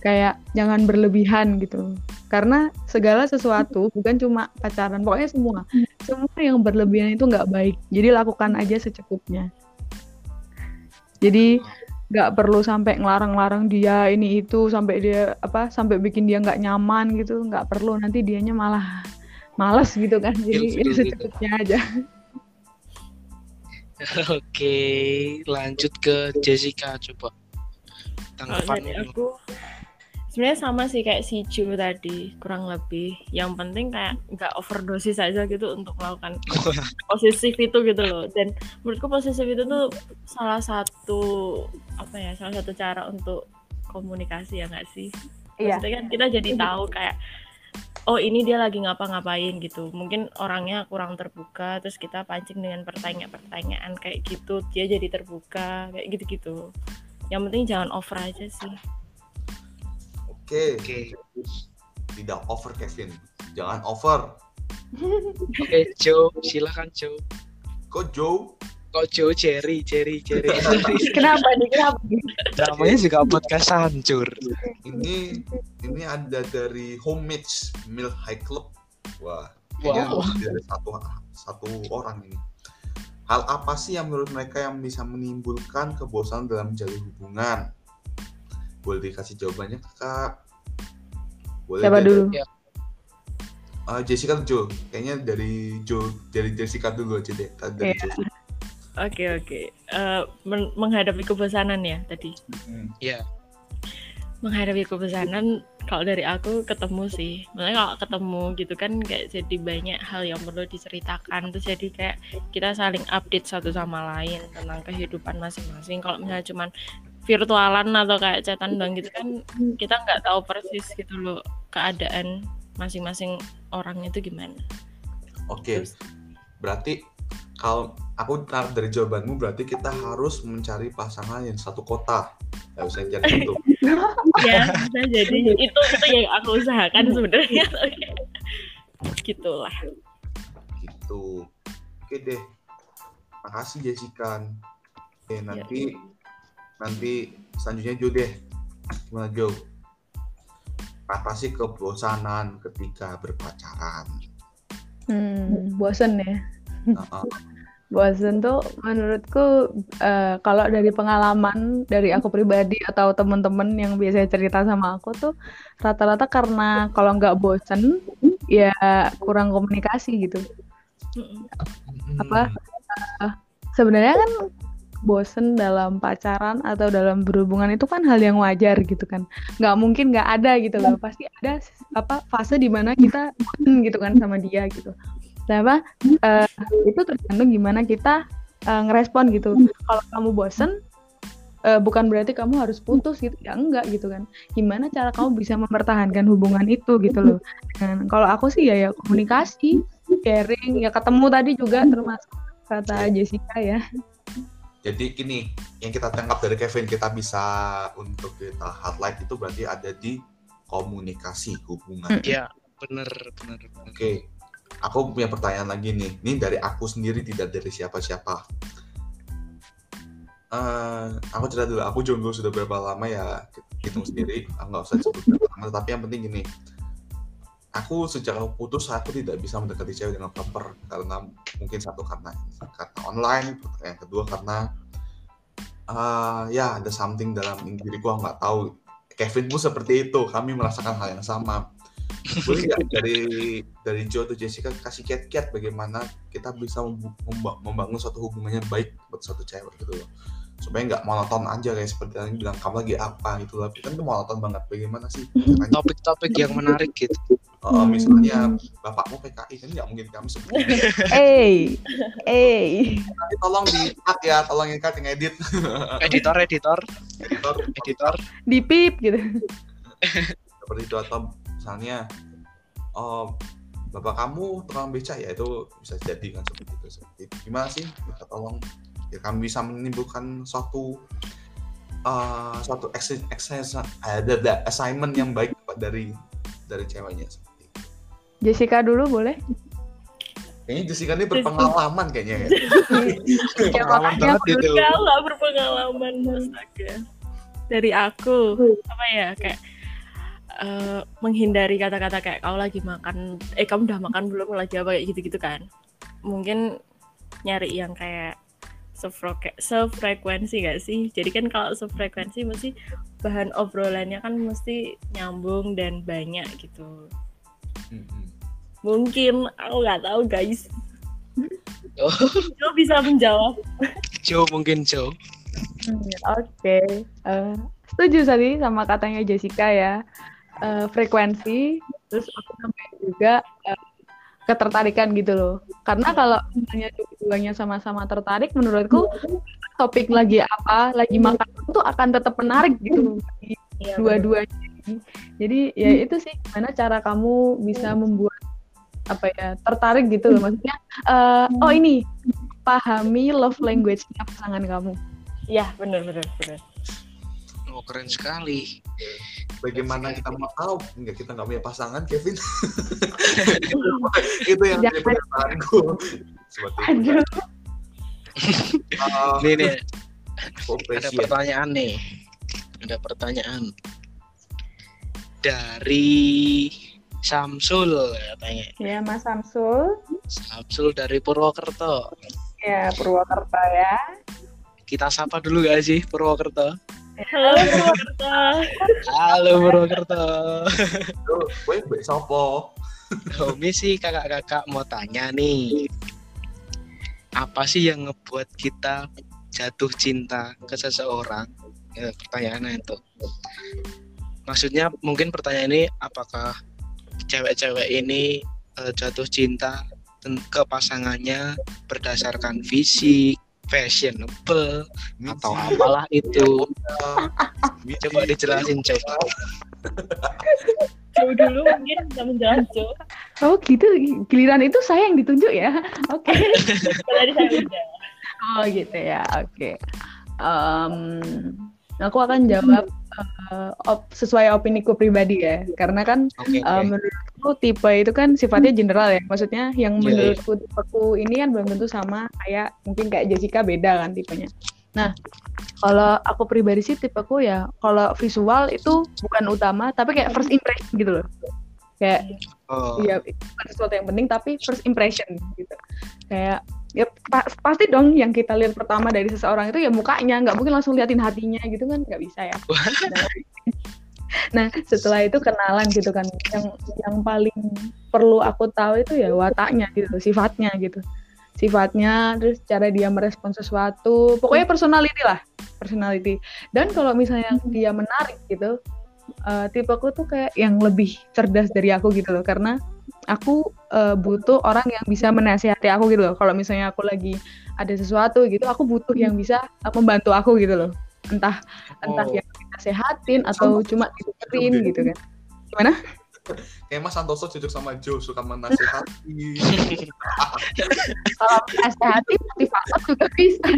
Kayak jangan berlebihan gitu. Karena segala sesuatu bukan cuma pacaran, pokoknya semua. Semua yang berlebihan itu nggak baik. Jadi lakukan aja secukupnya. Jadi nggak perlu sampai ngelarang-larang dia ini itu sampai dia apa sampai bikin dia nggak nyaman gitu nggak perlu nanti dianya malah males gitu kan jadi ya secukupnya aja Oke, lanjut ke Jessica coba. Tanggapannya dulu. aku sebenarnya sama sih kayak si Ju tadi kurang lebih. Yang penting kayak nggak overdosis aja gitu untuk melakukan posesif itu gitu loh. Dan menurutku posesif itu tuh salah satu apa ya salah satu cara untuk komunikasi ya nggak sih? Iya. Maksudnya kan kita jadi tahu kayak oh ini dia lagi ngapa-ngapain gitu. Mungkin orangnya kurang terbuka terus kita pancing dengan pertanyaan-pertanyaan kayak gitu dia jadi terbuka kayak gitu-gitu. Yang penting jangan over aja sih Oke. Oke. Tidak over Kevin. Jangan over. Oke, Joe, silakan Joe. Kok Joe? Kok Joe Cherry, Cherry, Cherry. kenapa nih kenapa? Namanya juga podcast hancur. Ini ini ada dari Homage Milk High Club. Wah, Wow. dari satu satu orang ini. Hal apa sih yang menurut mereka yang bisa menimbulkan kebosanan dalam menjalin hubungan? Boleh dikasih jawabannya kak? Boleh siapa dulu Ya. Ah, Jessica atau Joe? Kayaknya dari Joe, dari Jessica dulu aja deh. Tadi dari Iya. Joe. oke oke Eh, men- menghadapi kebosanan ya tadi Hmm. Ya, menghadapi kebosanan kalau dari aku ketemu sih makanya kalau ketemu gitu kan kayak jadi banyak hal yang perlu diceritakan terus jadi kayak kita saling update satu sama lain tentang kehidupan masing-masing kalau misalnya cuman virtualan atau kayak chatan doang gitu kan kita nggak tahu persis gitu loh keadaan masing-masing orang itu gimana Oke, Terus- berarti kalau aku tarik dari jawabanmu berarti kita harus mencari pasangan yang satu kota. Gak usah jadi itu. ya bisa jadi itu itu yang aku usahakan sebenarnya gitulah gitu. Oke deh. Makasih Jessica. Oke, nanti nanti selanjutnya Jo deh. Gimana Jo? Atasi kebosanan ketika berpacaran. hmm, bosen ya bosen tuh menurutku eh, kalau dari pengalaman dari aku pribadi atau temen-temen yang biasanya cerita sama aku tuh rata-rata karena kalau nggak bosen ya kurang komunikasi gitu. Apa? sebenarnya kan bosen dalam pacaran atau dalam berhubungan itu kan hal yang wajar gitu kan. Nggak mungkin nggak ada gitu loh. Pasti ada apa fase di mana kita bosen gitu kan sama dia gitu. Nah apa eh, itu tergantung gimana kita eh, ngerespon gitu. Kalau kamu bosen eh, bukan berarti kamu harus putus gitu. Ya enggak gitu kan. Gimana cara kamu bisa mempertahankan hubungan itu gitu loh. Dan kalau aku sih ya ya komunikasi sharing ya ketemu tadi juga termasuk kata Jessica ya Jadi gini, yang kita tangkap dari Kevin kita bisa untuk kita highlight itu berarti ada di komunikasi hubungan. ya, bener, bener, bener. Oke, aku punya pertanyaan lagi nih. Ini dari aku sendiri tidak dari siapa-siapa. Eh, aku cerita dulu. Aku jomblo sudah berapa lama ya? Hitung sendiri. Aku nggak usah sebut berapa lama. Tapi yang penting gini. Aku sejak aku putus aku tidak bisa mendekati cewek dengan proper karena mungkin satu karena karena online, yang kedua karena eh, ya ada something dalam diriku aku nggak tahu. Kevin pun seperti itu. Kami merasakan hal yang sama boleh nggak dari dari Joe atau Jessica kasih kiat-kiat bagaimana kita bisa membangun suatu hubungan yang baik buat suatu cewek gitu loh supaya nggak monoton aja kayak seperti yang bilang kamu lagi apa gitu tapi kan itu monoton banget bagaimana sih? Topik-topik yang menarik gitu. Eh, misalnya bapakmu PKI kan nggak mungkin kamu seperti itu. Eh, eh. Nanti tolong di cut ya tolong yang cut yang edit Editor, editor, editor editor. Di pip gitu. seperti itu atau misalnya oh bapak kamu tukang beca ya itu bisa jadi kan seperti itu seperti itu. gimana sih minta tolong ya kami bisa menimbulkan suatu uh, suatu assignment yang baik dari dari ceweknya. Jessica dulu boleh? kayaknya Jessica ini berpengalaman kayaknya ya Ya, Pengalaman makanya banget gitu. Kalau berpengalaman astaga. Dari aku apa ya kayak eh, menghindari kata-kata kayak kau lagi makan eh kamu udah makan belum lagi apa kayak gitu-gitu kan. Mungkin nyari yang kayak sefreke- sefrekuensi gak sih? Jadi kan kalau sefrekuensi mesti bahan obrolannya kan mesti nyambung dan banyak gitu. Mungkin aku nggak tahu guys. Oh. Bisa menjawab. Joe mungkin Joe. Hmm, Oke, Eh, setuju tadi sama katanya Jessica ya. Eh, frekuensi, terus aku nambahin juga eh, ketertarikan gitu loh. Karena kalau misalnya dua-duanya sama-sama tertarik, menurutku topik lagi apa, lagi makan itu akan tetap menarik gitu Iya, dua-duanya. Jadi ya itu sih gimana cara kamu bisa membuat apa ya tertarik gitu loh. Maksudnya. eh, oh ini pahami love language-nya pasangan kamu. Iya, benar benar benar. Oh keren sekali. bagaimana kita mau tahu? Enggak kita nggak punya pasangan Kevin. Itu yang jadi pertanyaanku Aduh. Uh, Nih nih. Ada pertanyaan nih. Ada pertanyaan dari Samsul katanya. Ya, Mas Samsul. Samsul dari Purwokerto. Ya, Purwokerto ya. Kita sapa dulu gak sih Purwokerto? Halo Purwokerto. Halo Purwokerto. Tuh, Kowe mbek sopo? Homi sih kakak-kakak mau tanya nih. Apa sih yang ngebuat kita jatuh cinta ke seseorang? Ya, pertanyaannya itu. Maksudnya mungkin pertanyaan ini apakah cewek-cewek ini eh, jatuh cinta ke pasangannya berdasarkan fisik, fashionable atau apalah itu? Coba dijelasin coba. Jauh dulu mungkin bisa Jo. Oh, gitu. Giliran itu saya yang ditunjuk ya. Oke. Udah. Oh, gitu ya. Oke. Em, aku akan jawab eh, op- sesuai opiniku pribadi ya. Karena kan Oke. eh, menurutku tipe itu kan sifatnya general ya. Maksudnya yang Iya, iya. menurutku tipeku ini kan belum tentu sama kayak mungkin kayak Jessica beda kan tipenya. Nah, kalau aku pribadi sih tipeku ya kalau visual itu bukan utama tapi kayak first impression gitu loh. Kayak Oh, Iya, itu bukan sesuatu yang penting tapi first impression gitu. Kayak ya pa- pasti dong yang kita lihat pertama dari seseorang itu ya mukanya, nggak mungkin langsung liatin hatinya gitu kan nggak bisa ya. Nah, setelah itu kenalan gitu kan. Yang yang paling perlu aku tahu itu ya wataknya gitu, sifatnya gitu. Sifatnya, terus cara dia merespon sesuatu, pokoknya personality lah, personality. Dan kalau misalnya dia menarik gitu, eh, tipeku tuh kayak yang lebih cerdas dari aku gitu loh, karena aku eh, butuh orang yang bisa menasihati aku gitu loh. Kalau misalnya aku lagi ada sesuatu gitu, aku butuh yang bisa eh, membantu aku gitu loh. Entah entah Oh. yang dinasehatin atau cuma didengerin gitu kan. Gimana? Kayak Mas Santoso cocok sama Joe suka menasehati. Kalau menasehati motivator juga bisa.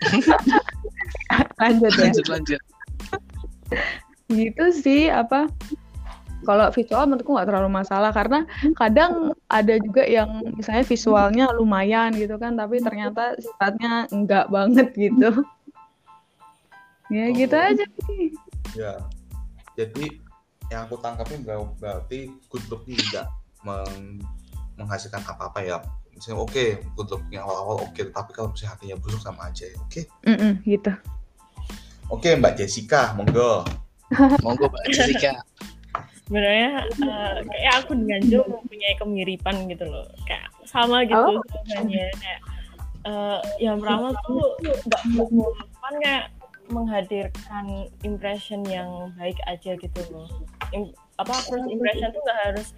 Lanjut ya. lanjut lanjut. gitu sih apa kalau visual menurutku nggak terlalu masalah karena kadang ada juga yang misalnya visualnya lumayan gitu kan tapi ternyata sifatnya enggak banget gitu ya Oh. gitu aja sih ya. Jadi yang aku tangkapin ber- berarti good look ini tidak meng- menghasilkan apa-apa ya. Misalnya oke, good look yang awal-awal oke, tapi kalau misalnya hatinya busuk sama aja ya. Oke. Mm-mm, gitu Oke, Mbak Jessica, monggo. Monggo Mbak Jessica. Sebenarnya eh, kayak aku dengan Jo mempunyai kemiripan gitu loh. Kayak sama gitu Oh. sebenarnya. Kayak eh, yang pertama tuh nggak melulu kan kayak menghadirkan impression yang baik aja gitu loh. Im- apa first impression tuh nggak harus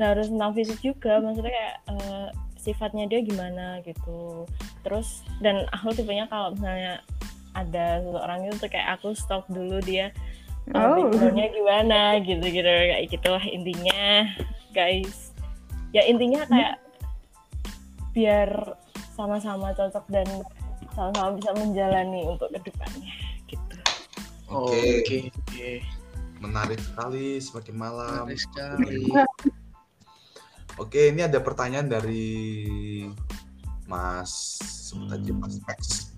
nggak harus tentang fisik juga, maksudnya kayak eh, sifatnya dia gimana gitu. Terus dan aku tipenya kalau misalnya ada seseorang itu tuh kayak aku stalk dulu dia Oh. backgroundnya gimana gitu gitu kayak gitulah intinya guys ya intinya kayak biar sama-sama cocok dan sama-sama bisa menjalani untuk ke depannya gitu Oke, Oke, oke. menarik sekali semakin malam. Menarik sekali. Oke, ini ada pertanyaan dari Mas sebut aja Mas X.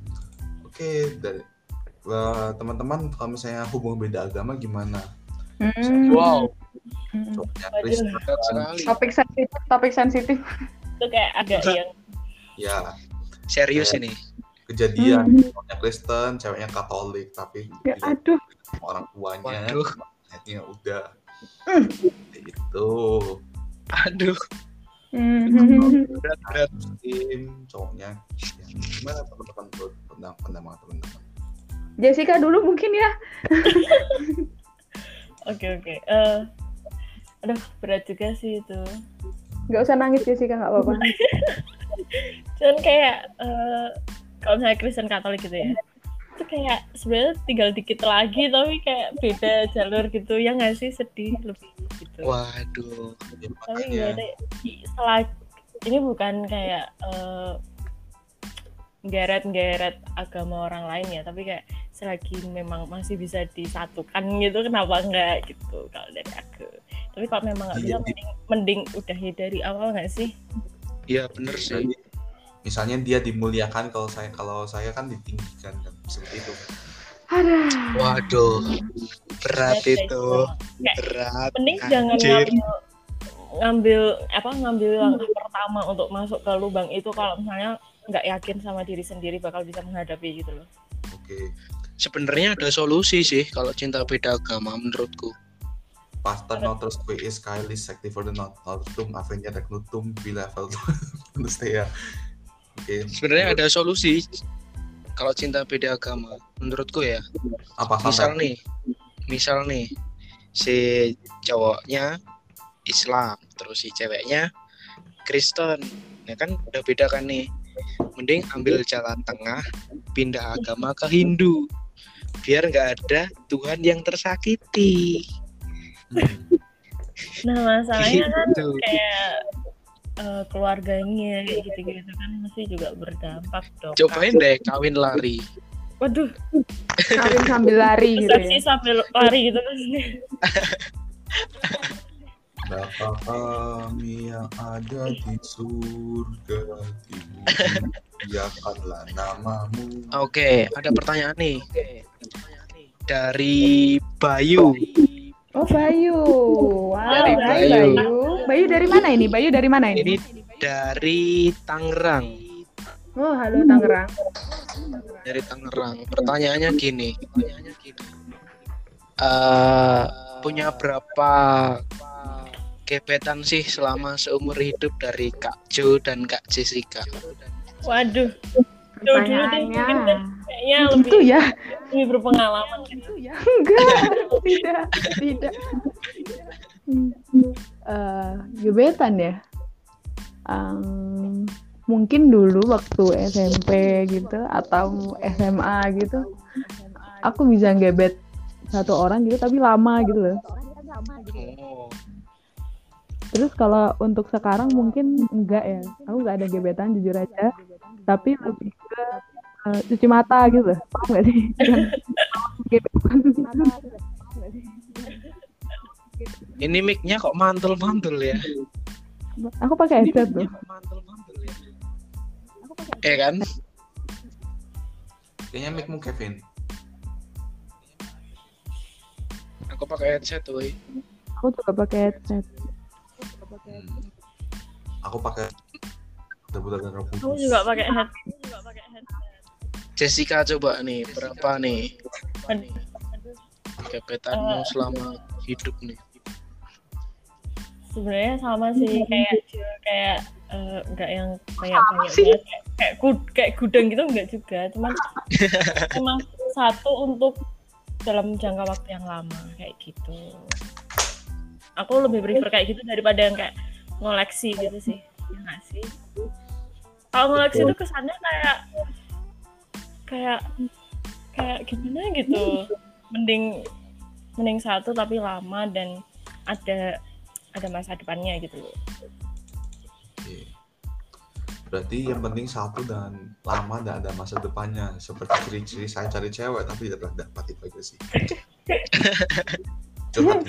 Oke, dari eh, teman-teman kalau misalnya hubungan beda agama gimana? Hmm. Wow, Hmm. Kristen, sekali. Topik sensitif, topik sensitif. itu kayak agak yang ya Serius ini. kejadian Hmm. cowoknya Kristen, ceweknya Katolik, tapi Ya, tidak aduh. orang tuanya, Waduh. akhirnya udah Hmm. itu Aduh, Hmm. berat berat. muslim cowoknya ya, gimana teman-teman tentang pandangan teman-teman Jessica dulu mungkin ya. oke oke Eh, aduh berat juga sih itu Nggak usah nangis Jessica, nggak apa-apa. cuman kayak eh, kalau misalnya Kristen Katolik gitu ya itu kayak sebenarnya tinggal dikit lagi tapi kayak beda jalur gitu ya nggak sih sedih lebih gitu Waduh. Ya, tapi ya, setelah ini bukan kayak eh, geret-geret agama orang lain ya tapi kayak selagi memang masih bisa disatukan gitu kenapa enggak gitu kalau dari aku tapi kalau memang nggak bisa Iya, mending, mending udahi dari awal nggak sih Iya bener sih. Jadi, misalnya dia dimuliakan kalau saya kalau saya kan ditinggikan kan seperti itu Aduh. Waduh, berat itu. Kayak Berat. mending jangan Anjir. ngambil ngambil apa ngambil langkah pertama untuk masuk ke lubang itu kalau misalnya nggak yakin sama diri sendiri bakal bisa menghadapi gitu loh oke Sebenarnya ada solusi sih kalau cinta beda agama menurutku. Pastor notus qui is Kylie secti for the not notum avenia recnutum bila ya oke Sebenarnya ada solusi kalau cinta beda agama menurutku ya. apa Misal sampai nih, misal nih si cowoknya Islam, terus si ceweknya Kristen. Ya kan udah beda kan nih. Mending ambil jalan tengah, pindah agama ke Hindu. Biar nggak ada Tuhan yang tersakiti. Nah masalahnya kan Gitu. kayak eh, keluarganya kayak gitu-gitu kan mesti juga berdampak dong Cobain deh kawin lari. waduh Kawin sambil lari gitu ya. sambil lari gitu kan Bapa kami yang ada di surga di bumi biarkanlah namamu Oke, ada pertanyaan nih. Dari Bayu. Oh Bayu. Wow, Dari Bayu. Bayu. Bayu dari mana ini? Bayu dari mana Ini ini? dari Tangerang. Oh, halo Tangerang. Dari Tangerang. Pertanyaannya gini. Eh, punya berapa gebetan sih selama seumur hidup dari Kak Jo dan Kak Jessica? waduh Duh, dulu deh, mungkin deh. kayaknya Itu lebih ya. lebih berpengalaman kan. Itu ya. Enggak, tidak, tidak. Eh, gebetan ya. Em, mungkin dulu waktu SMP gitu atau SMA gitu, aku bisa gebet satu orang gitu tapi lama gitu loh. Terus kalau untuk sekarang mungkin enggak ya. Aku enggak ada gebetan jujur aja. Tapi lebih ke eh, cuci mata gitu. Paham nggak sih? Gebetan. ini mic-nya kok mantul-mantul ya? Aku pakai headset tuh. Mantul-mantul ya. Eh kan? kayaknya micmu Kevin Aku pakai headset tuh. Aku juga pakai headset. Hmm. aku pakai dan roh Aku juga pakai head. juga pakai head. Jessica coba nih, berapa nih Aduh, gebetanmu Eh. selama hidup nih? Sebenarnya sama sih kayak kayak eh, nggak yang kayak banyak sih? banget, kayak kayak, gud- kayak gudang gitu enggak juga cuman cuma satu untuk dalam jangka waktu yang lama kayak gitu aku lebih prefer kayak gitu daripada yang kayak ngoleksi gitu sih ya nggak sih kalau ngoleksi itu kesannya kayak kayak kayak gimana gitu mending mending satu tapi lama dan ada ada masa depannya gitu loh Oke. Berarti yang penting satu dan lama dan ada masa depannya. Seperti ciri-ciri saya cari cewek tapi tidak pernah dapat itu aja sih. Coba.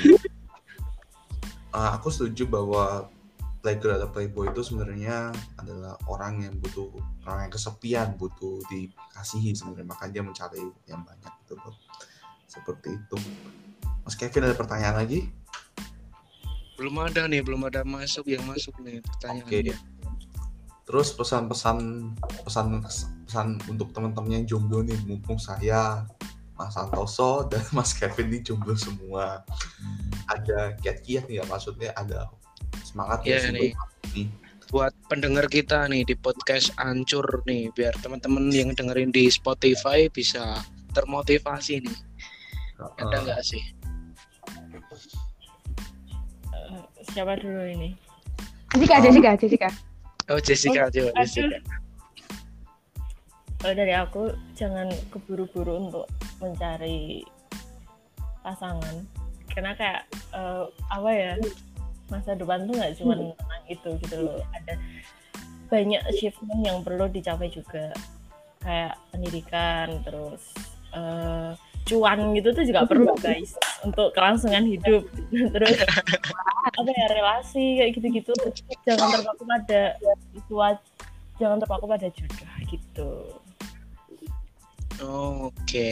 Ah, aku setuju bahwa playgirl atau playboy itu sebenarnya adalah orang yang butuh orang yang kesepian, butuh dikasihi sebenarnya. Makanya dia mencari yang banyak gitu loh. Seperti itu. Mas Kevin ada pertanyaan lagi? Belum ada nih, belum ada masuk yang masuk nih pertanyaan. Oke. Terus pesan-pesan pesan pesan untuk teman-teman yang jomblo nih, mumpung saya Mas Santoso dan Mas Kevin ini jomblo semua. Ada kiat-kiat nih ya, maksudnya ada semangat Iya ya nih. nih. Buat pendengar kita nih di podcast Ancur nih, biar teman-teman yang dengerin di Spotify bisa termotivasi nih. Ada Eh, nggak sih? Eh, siapa dulu ini Jessica, Jessica, Jessica. Oh Jessica, aduh. Jessica. Kalau dari aku jangan keburu-buru untuk mencari pasangan. Karena kayak eh, apa ya masa depan tuh nggak cuma tentang itu gitu loh. Ada banyak achievement yang perlu dicapai juga. Kayak pendidikan terus eh, cuan gitu tuh juga perlu guys. Untuk kelangsungan hidup. Terus apa ya relasi kayak gitu-gitu. Jangan terpaku pada itu jangan terpaku pada jodoh gitu Oh, Oke.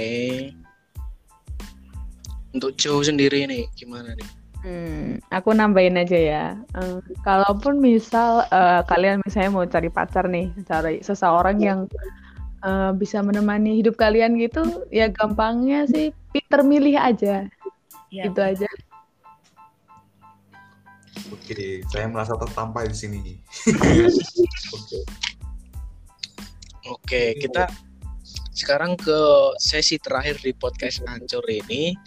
Untuk Joe sendiri nih, gimana nih? Hmm, aku nambahin aja ya. Eh, kalaupun misal eh, kalian misalnya mau cari pacar nih, cari seseorang yang eh, bisa menemani hidup kalian gitu, ya gampangnya sih pinter milih aja, ya gitu aja. Oke, saya merasa tertampar di sini. Oke. Oke, kita sekarang ke sesi terakhir di podcast Ancur ini.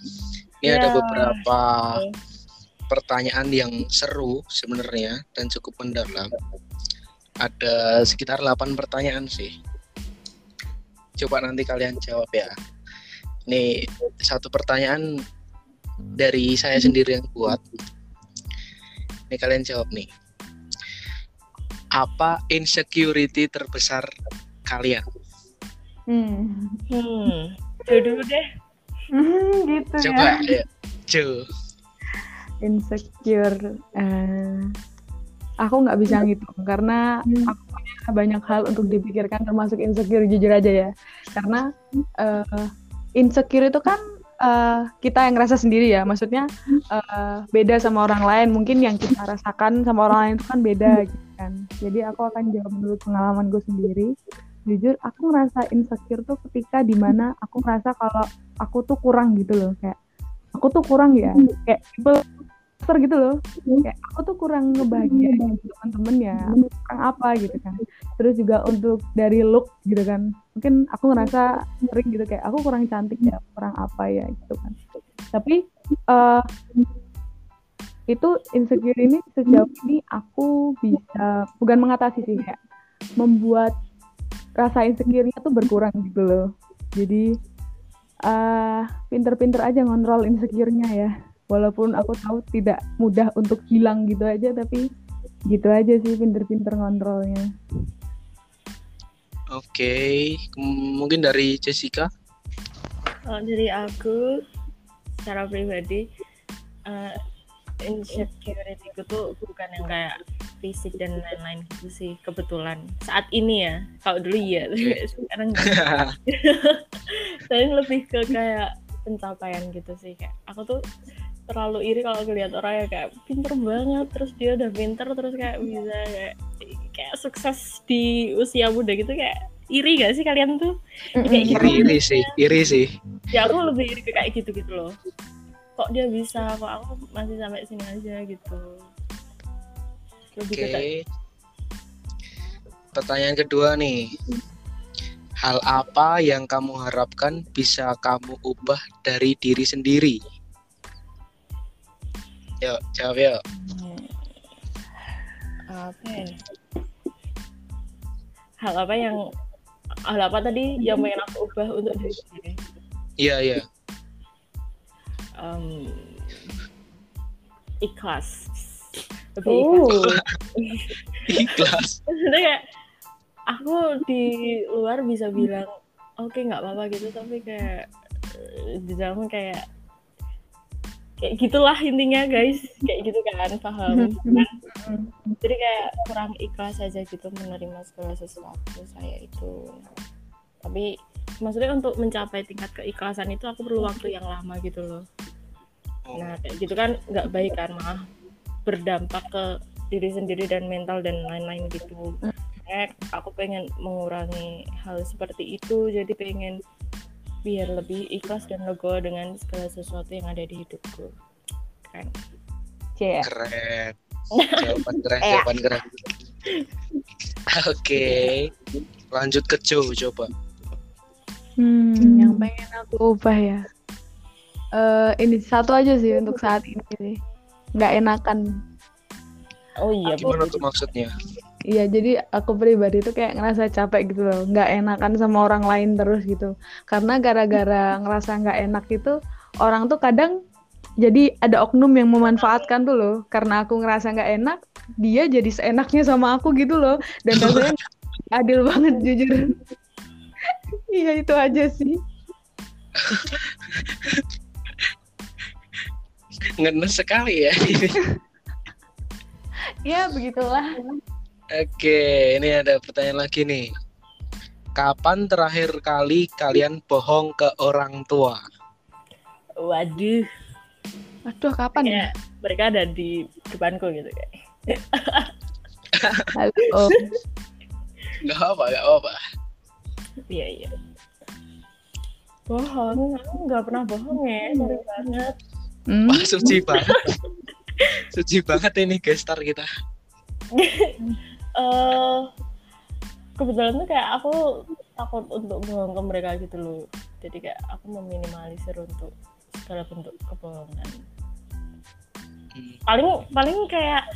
Ini ada Ya. beberapa pertanyaan yang seru sebenarnya dan cukup mendalam. Ada sekitar 8 pertanyaan sih. Coba nanti kalian jawab ya. Ini satu pertanyaan dari saya sendiri yang buat. Ini kalian jawab nih. Apa insecurity terbesar kalian? Hmm, Hmm, dulu deh. Hmm, gitu Coba ya. ya. Jo. Insecure. eh, aku nggak bisa ngitung karena aku punya banyak hal untuk dipikirkan termasuk insecure jujur aja ya. Karena eh, insecure itu kan eh, kita yang ngerasa sendiri ya. Maksudnya eh, beda sama orang lain. Mungkin yang kita rasakan sama orang lain itu kan beda gitu kan. Jadi aku akan jawab menurut pengalaman gue sendiri. Jujur, aku ngerasa insecure tuh ketika di mana aku ngerasa kalau aku tuh kurang gitu loh. Kayak aku tuh kurang ya. Kayak people gitu loh. Kayak aku tuh kurang ngebahagiain temen-temen ya. Aku kurang apa gitu kan. Terus juga untuk dari look gitu kan. Mungkin aku ngerasa sering gitu kayak aku kurang cantik ya, kurang apa ya gitu kan. Tapi eh itu insecure ini sejauh ini aku bisa bukan mengatasi sih kayak membuat rasa insecure-nya tuh berkurang gitu loh. Jadi eh pinter-pinter aja ngontrol insecure-nya ya. Walaupun aku tahu tidak mudah untuk hilang gitu aja tapi gitu aja sih pinter-pinter ngontrolnya. Oke, Kem- mungkin dari Jessica. Kalau dari aku secara pribadi eh insecurity ku tuh bukan yang kayak fisik dan lain-lain gitu sih kebetulan. Saat ini ya kalau dulu iya tapi sekarang enggak. tapi lebih ke kayak pencapaian gitu sih kayak aku tuh terlalu iri kalau ngeliat orang yang kayak pinter banget terus dia udah pinter terus kayak bisa kayak kayak sukses di usia muda gitu kayak iri gak sih kalian tuh? Kayak gitu. Iri, iri sih, iri sih. ya aku lebih iri ke kayak gitu gitu loh. Kok dia bisa kok aku masih sampai sini aja gitu Oke. ke kayak pertanyaan kedua nih. Hal apa yang kamu harapkan bisa kamu ubah dari diri sendiri? Yuk, jawab yuk. Apa ya? Hal apa yang hal apa tadi yang pengen aku ubah untuk diri sendiri? Iya, iya. Em, ikhlas. Lebih ikhlas. Oh, Ikhlas. Maksudnya kayak aku di luar bisa bilang oke nggak apa-apa gitu. Tapi kayak eh, di dalam kayak kayak gitulah intinya guys. Kayak gitu kan paham? Jadi kayak kurang ikhlas aja gitu menerima segala sesuatu saya itu. Tapi maksudnya untuk mencapai tingkat keikhlasan itu aku perlu waktu yang lama gitu loh. Nah kayak gitu kan nggak baik kan malah berdampak ke diri sendiri dan mental dan lain-lain gitu Makanya aku pengen mengurangi hal seperti itu jadi pengen biar lebih ikhlas dan legowo dengan segala sesuatu yang ada di hidupku kan cie. Keren. Jawaban keren, Iya. jawaban keren. Oke. Lanjut ke Joe coba. Hmm, yang pengen aku ubah ya. Eh, ini satu aja sih untuk saat ini sih. Nggak enakan. oh iya Gimana tuh maksudnya? Iya, jadi aku pribadi tuh kayak ngerasa capek gitu loh. Nggak enakan sama orang lain terus gitu. Karena gara-gara ngerasa nggak enak itu, orang tuh kadang jadi ada oknum yang memanfaatkan tuh loh. Karena aku ngerasa nggak enak, dia jadi seenaknya sama aku gitu loh. Dan rasanya adil banget jujur. Iya, itu aja sih. Ngenes sekali ya. Ya, begitulah. Oke, ini ada pertanyaan lagi nih. Kapan terakhir kali kalian bohong ke orang tua? waduh Aduh, kapan ya? mereka ada di depanku gitu kayak Halo. Gak apa, gak apa. iya iya bohong nggak pernah bohong ya sorry banget Hmm, Wah, suci banget. suci banget ini gestar kita. eh kebetulan tuh kayak aku takut untuk bohong ke mereka gitu loh. Jadi kayak aku meminimalisir untuk segala bentuk kebohongan. Hmm. paling paling kayak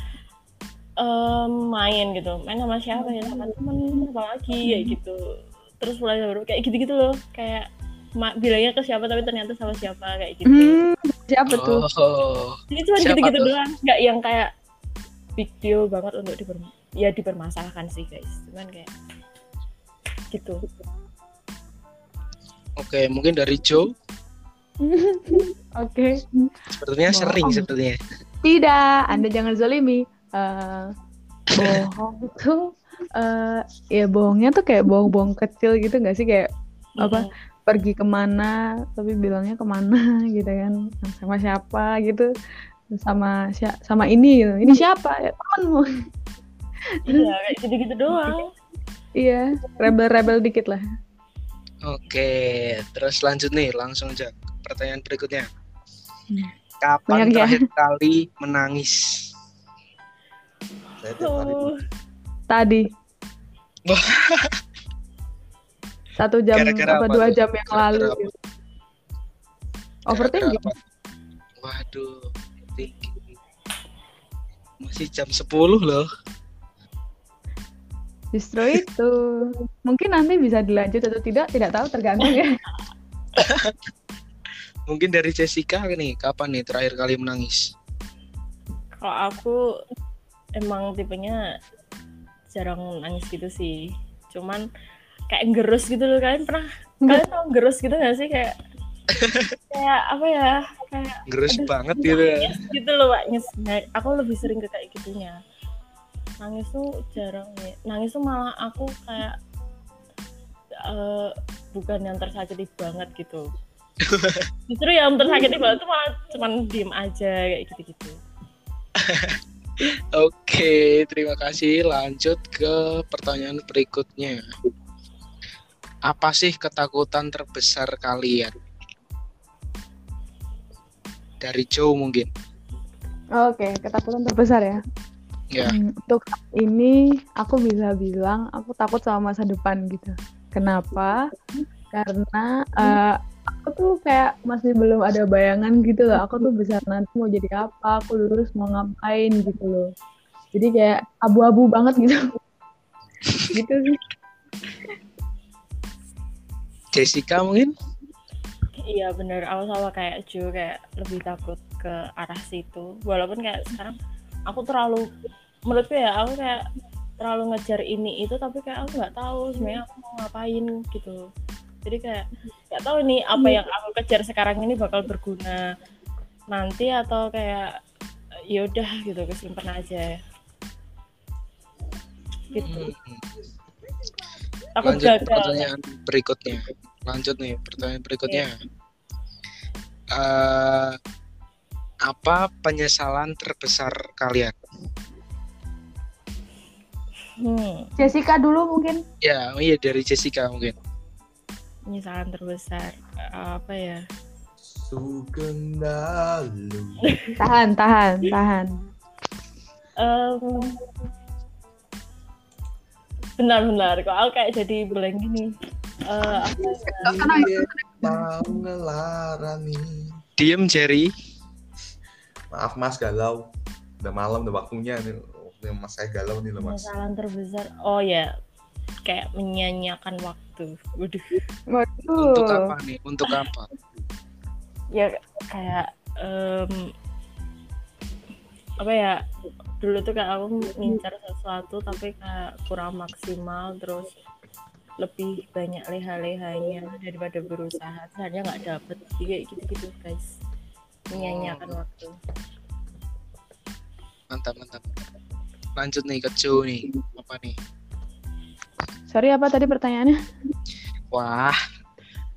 em, main gitu. Main sama siapa ya? Sama temen apa lagi kayak gitu. Terus mulai baru kayak gitu gitu loh. Kayak bilangnya ke siapa tapi ternyata sama siapa kayak gitu. Hmm, siapa tuh? Oh, jadi cuma siapa gitu-gitu tuh? doang nggak yang kayak big deal banget untuk diper ya dipermasalahkan sih guys cuman kayak gitu oke. Mungkin dari Joe, Oke. sepertinya sering sepertinya. Tidak, Anda jangan zolimi. Eh, bohong tuh, eh ya bohongnya tuh kayak bohong-bohong kecil gitu nggak sih kayak apa pergi ke mana tapi bilangnya ke mana gitu kan sama siapa gitu sama sia- sama ini gitu. ini siapa ya temanmu iya kayak gitu-gitu doang iya rebel-rebel dikit lah Oke, terus lanjut nih, langsung aja ke pertanyaan berikutnya. Hmm. Kapan Banyak ya. terakhir kali menangis? Oh, tadi. Satu jam Gara-gara apa apa dua jam yang Gara-gara lalu gitu. overthinking apa? Waduh, overthinking. Masih jam 10 loh. Justru itu. Mungkin nanti bisa dilanjut atau tidak, tidak tahu tergantung ya. Mungkin dari Jessica nih, kapan nih terakhir kali menangis? kalau aku emang tipenya jarang nangis gitu sih cuman kayak gerus gitu loh. Kalian pernah kalian tau gerus gitu gak sih? Kayak kayak apa ya? Kayak Gerus Aduh, banget gitu ya. nangis gitu loh Pak. Nyes. Nah, aku lebih sering ke kayak gitunya. Nangis tuh jarang ya. Nangis tuh malah aku kayak eh, bukan yang tersakiti banget gitu. Justru yang tersakiti banget tuh malah cuman diem aja kayak gitu-gitu. Oke, terima kasih. Lanjut ke pertanyaan berikutnya. Apa sih ketakutan terbesar kalian? Dari Joe mungkin. Oke, ketakutan terbesar ya. Ya. Hmm, Untuk ini aku bisa bilang aku takut sama masa depan gitu. Kenapa? Karena eh, aku tuh kayak masih belum ada bayangan gitu loh. Aku tuh besar nanti mau jadi apa, aku lulus mau ngapain gitu loh. Jadi kayak abu-abu banget gitu. gitu sih. Jessica mungkin? Iya bener, aku sama kayak Ju kayak lebih takut ke arah situ. Walaupun kayak sekarang aku terlalu menurutku ya aku kayak terlalu ngejar ini itu tapi kayak aku nggak tahu sebenarnya aku mau ngapain gitu. Jadi kayak nggak tahu nih apa yang aku kejar sekarang ini bakal berguna nanti atau kayak ya udah gitu kesimpan aja. Gitu. Hmm. Takut Lanjut gagal. pertanyaan berikutnya. Lanjut nih pertanyaan berikutnya. Eh, apa penyesalan terbesar kalian? Hmm. Jessica dulu mungkin. Ya, oh iya dari Jessica mungkin. penyesalan terbesar apa ya. Tahan, tahan, tahan. Em, benar-benar kok aku kayak jadi blank gini Eh, apa ya? Mau ngelarani. Diem Jerry. Maaf Mas galau. Udah malam udah waktunya nih. Waktunya Mas saya galau nih loh Mas. penyesalan terbesar oh ya kayak menyanyiakan waktu waduh Waduh. Untuk apa nih? Untuk apa? ya kayak em, apa ya dulu tuh kayak aku ngincar sesuatu tapi kayak kurang maksimal terus lebih banyak leha-lehanya daripada berusaha ternyata nggak dapet Jadi kayak gitu-gitu guys menyanyiakan waktu Mantap, mantap. Lanjut nih ke Jo nih. Apa nih? Sorry apa tadi pertanyaannya? Wah.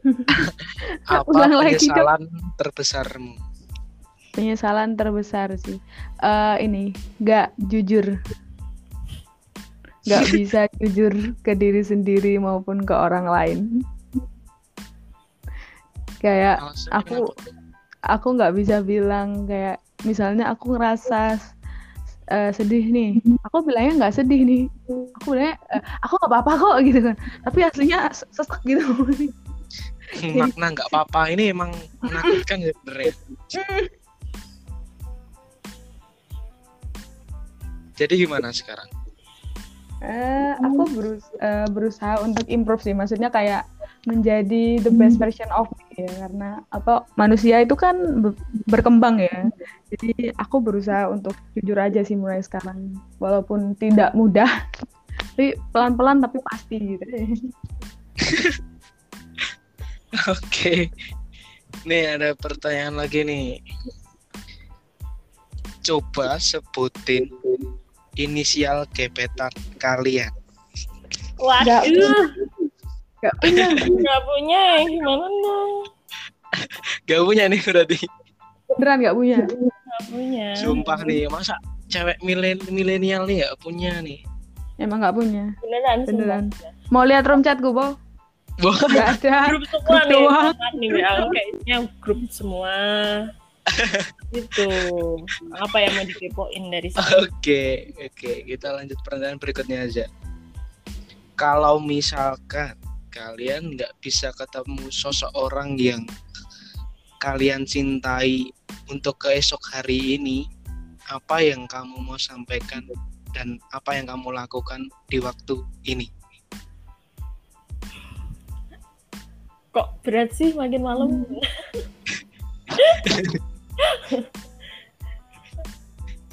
apa Ulang lagi penyesalan terbesarmu? Penyesalan terbesar sih. Eh ini nggak jujur. Nggak bisa jujur ke diri sendiri maupun ke orang lain. Kayak Alasannya aku- kenapa? aku nggak bisa bilang kayak misalnya aku ngerasa eh, sedih nih aku bilangnya nggak sedih nih aku bilangnya eh, aku nggak apa-apa kok gitu kan tapi aslinya sesek gitu makna nggak apa-apa ini emang menakutkan ya sebenarnya. Jadi gimana sekarang? Eh, aku berus- eh, berusaha untuk improve sih. Maksudnya kayak menjadi the best version of me ya karena apa manusia itu kan be- berkembang ya. Jadi aku berusaha untuk jujur aja sih mulai sekarang. Walaupun tidak mudah tapi pelan-pelan tapi pasti gitu. Oke. Nih ada pertanyaan lagi nih. Coba sebutin inisial gebetan kalian. waduh Gak punya nggak punya ya gimana dong Gak punya nih berarti. beneran gak punya nggak punya Sumpah nih, masa cewek milen milenial nih gak punya nih? emang gak punya beneran sumpah. beneran mau lihat room chatku Bo? Wah, Gak ada grup semua Grup nih doang. nih kayaknya grup semua gitu apa yang mau dikepoin dari sana Oke, oke. Kita lanjut pertanyaan berikutnya aja. Kalau misalkan kalian nggak bisa ketemu seseorang yang kalian cintai untuk keesok hari ini, apa yang kamu mau sampaikan dan apa yang kamu lakukan di waktu ini? kok berat sih makin malam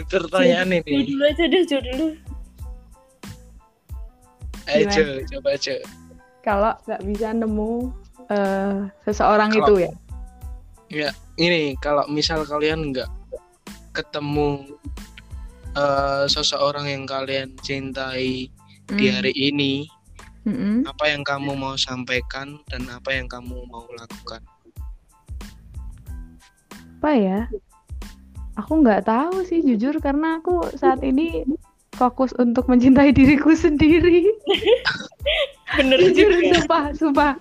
Pertanyaan ini. dulu aja deh Ju dulu Ayo, Gimana? Coba Jo. kalau nggak bisa nemu eh, seseorang Kalau- itu ya Ya, ini kalau misal kalian nggak ketemu eh, seseorang yang kalian cintai di Hmm. hari ini, Mm-mm. apa yang kamu mau sampaikan dan apa yang kamu mau lakukan? Apa ya aku nggak tahu sih jujur karena aku saat ini fokus untuk mencintai diriku sendiri bener jujur juga sumpah sumpah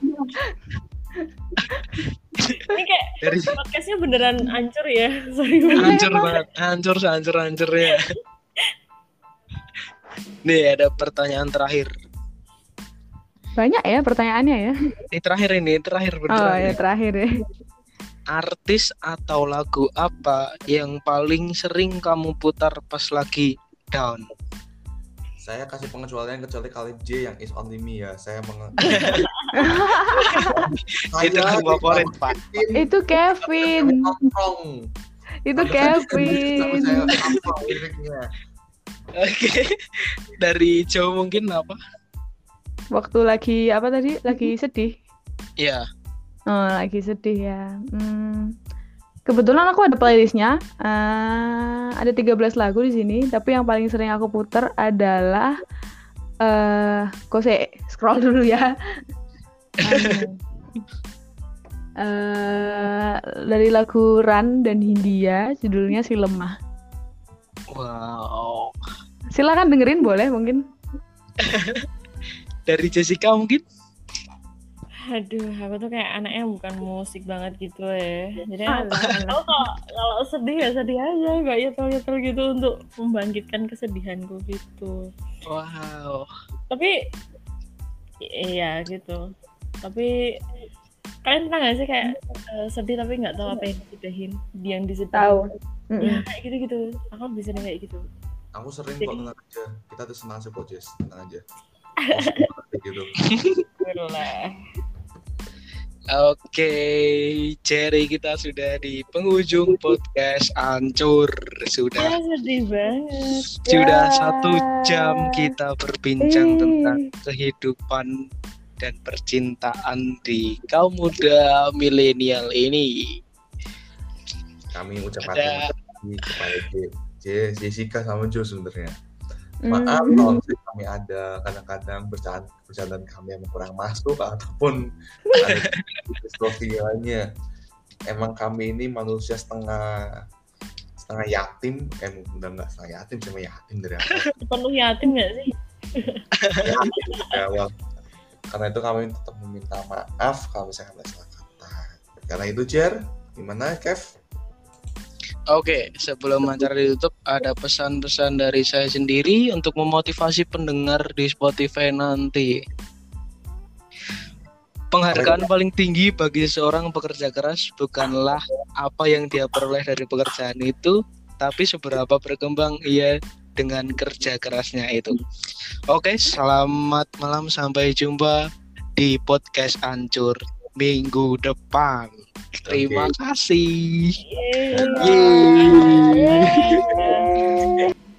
ini kayak Dari podcastnya beneran hancur ya sorry banget. hancur banget, hancur hancur hancurnya. Nih ada pertanyaan terakhir. Banyak ya pertanyaannya ya. Ini terakhir ini, terakhir Oh beneran. ya nih. terakhir ya. Artis atau lagu apa yang paling sering kamu putar pas lagi down? Saya kasih pengecualian kecuali Khalid J yang is only me ya. Saya meng Itu lagu favorit, Pak. Itu Kevin. Itu Kevin. Oke. Dari jauh mungkin apa? Waktu lagi apa tadi? Lagi sedih. Iya. Oh, lagi sedih ya. Hmm. Kebetulan aku ada playlistnya. Eh, ada 13 lagu di sini, tapi yang paling sering aku puter adalah eh kok saya scroll dulu ya. Eh, dari lagu Run dan Hindia, judulnya Si Lemah. Wow. Silakan dengerin boleh mungkin. Dari Jessica mungkin? Aduh, aku tuh kayak anaknya bukan musik banget gitu ya. Jadi aku kalau kalau sedih ya sedih aja, nggak yetel-yetel gitu untuk membangkitkan kesedihanku gitu. Wow. Tapi iya gitu. Tapi kalian pernah nggak sih kayak eh, sedih tapi nggak tahu apa yang disedihin, yang disedihin? Tahu. Ya kayak gitu-gitu. Aku bisa kayak gitu. Aku sering Jadi- kok tenang aja. Kita tuh senang sih kok Jess, tenang aja. Kayak gitu. Oke, Cherry kita sudah di penghujung podcast Ancur. Sudah Ah, sedih banget. sudah Ya. satu jam kita berbincang Ih. tentang kehidupan dan percintaan di kaum muda milenial ini. Kami ucapkan Ada- terima kasih kepada Jessica sama Jo sebenarnya. Maaf kalau misalnya kami ada kadang-kadang bercanda bercandaan kami yang kurang masuk ataupun lainnya. Emang kami ini manusia setengah setengah yatim, eh udah nggak setengah yatim cuma yatim dari awal. Penuh yatim nggak sih? yatim dari awal. Karena itu kami tetap meminta maaf kalau misalnya ada salah kata. Karena itu Jer, gimana Kev? Oke, sebelum acara ditutup ada pesan-pesan dari saya sendiri untuk memotivasi pendengar di Spotify nanti. Penghargaan paling tinggi bagi seorang pekerja keras bukanlah apa yang dia peroleh dari pekerjaan itu, tapi seberapa berkembang ia dengan kerja kerasnya itu. Oke, selamat malam sampai jumpa di podcast Ancur minggu depan. Terima okay. kasih. Yeay. Yeay. Yeay.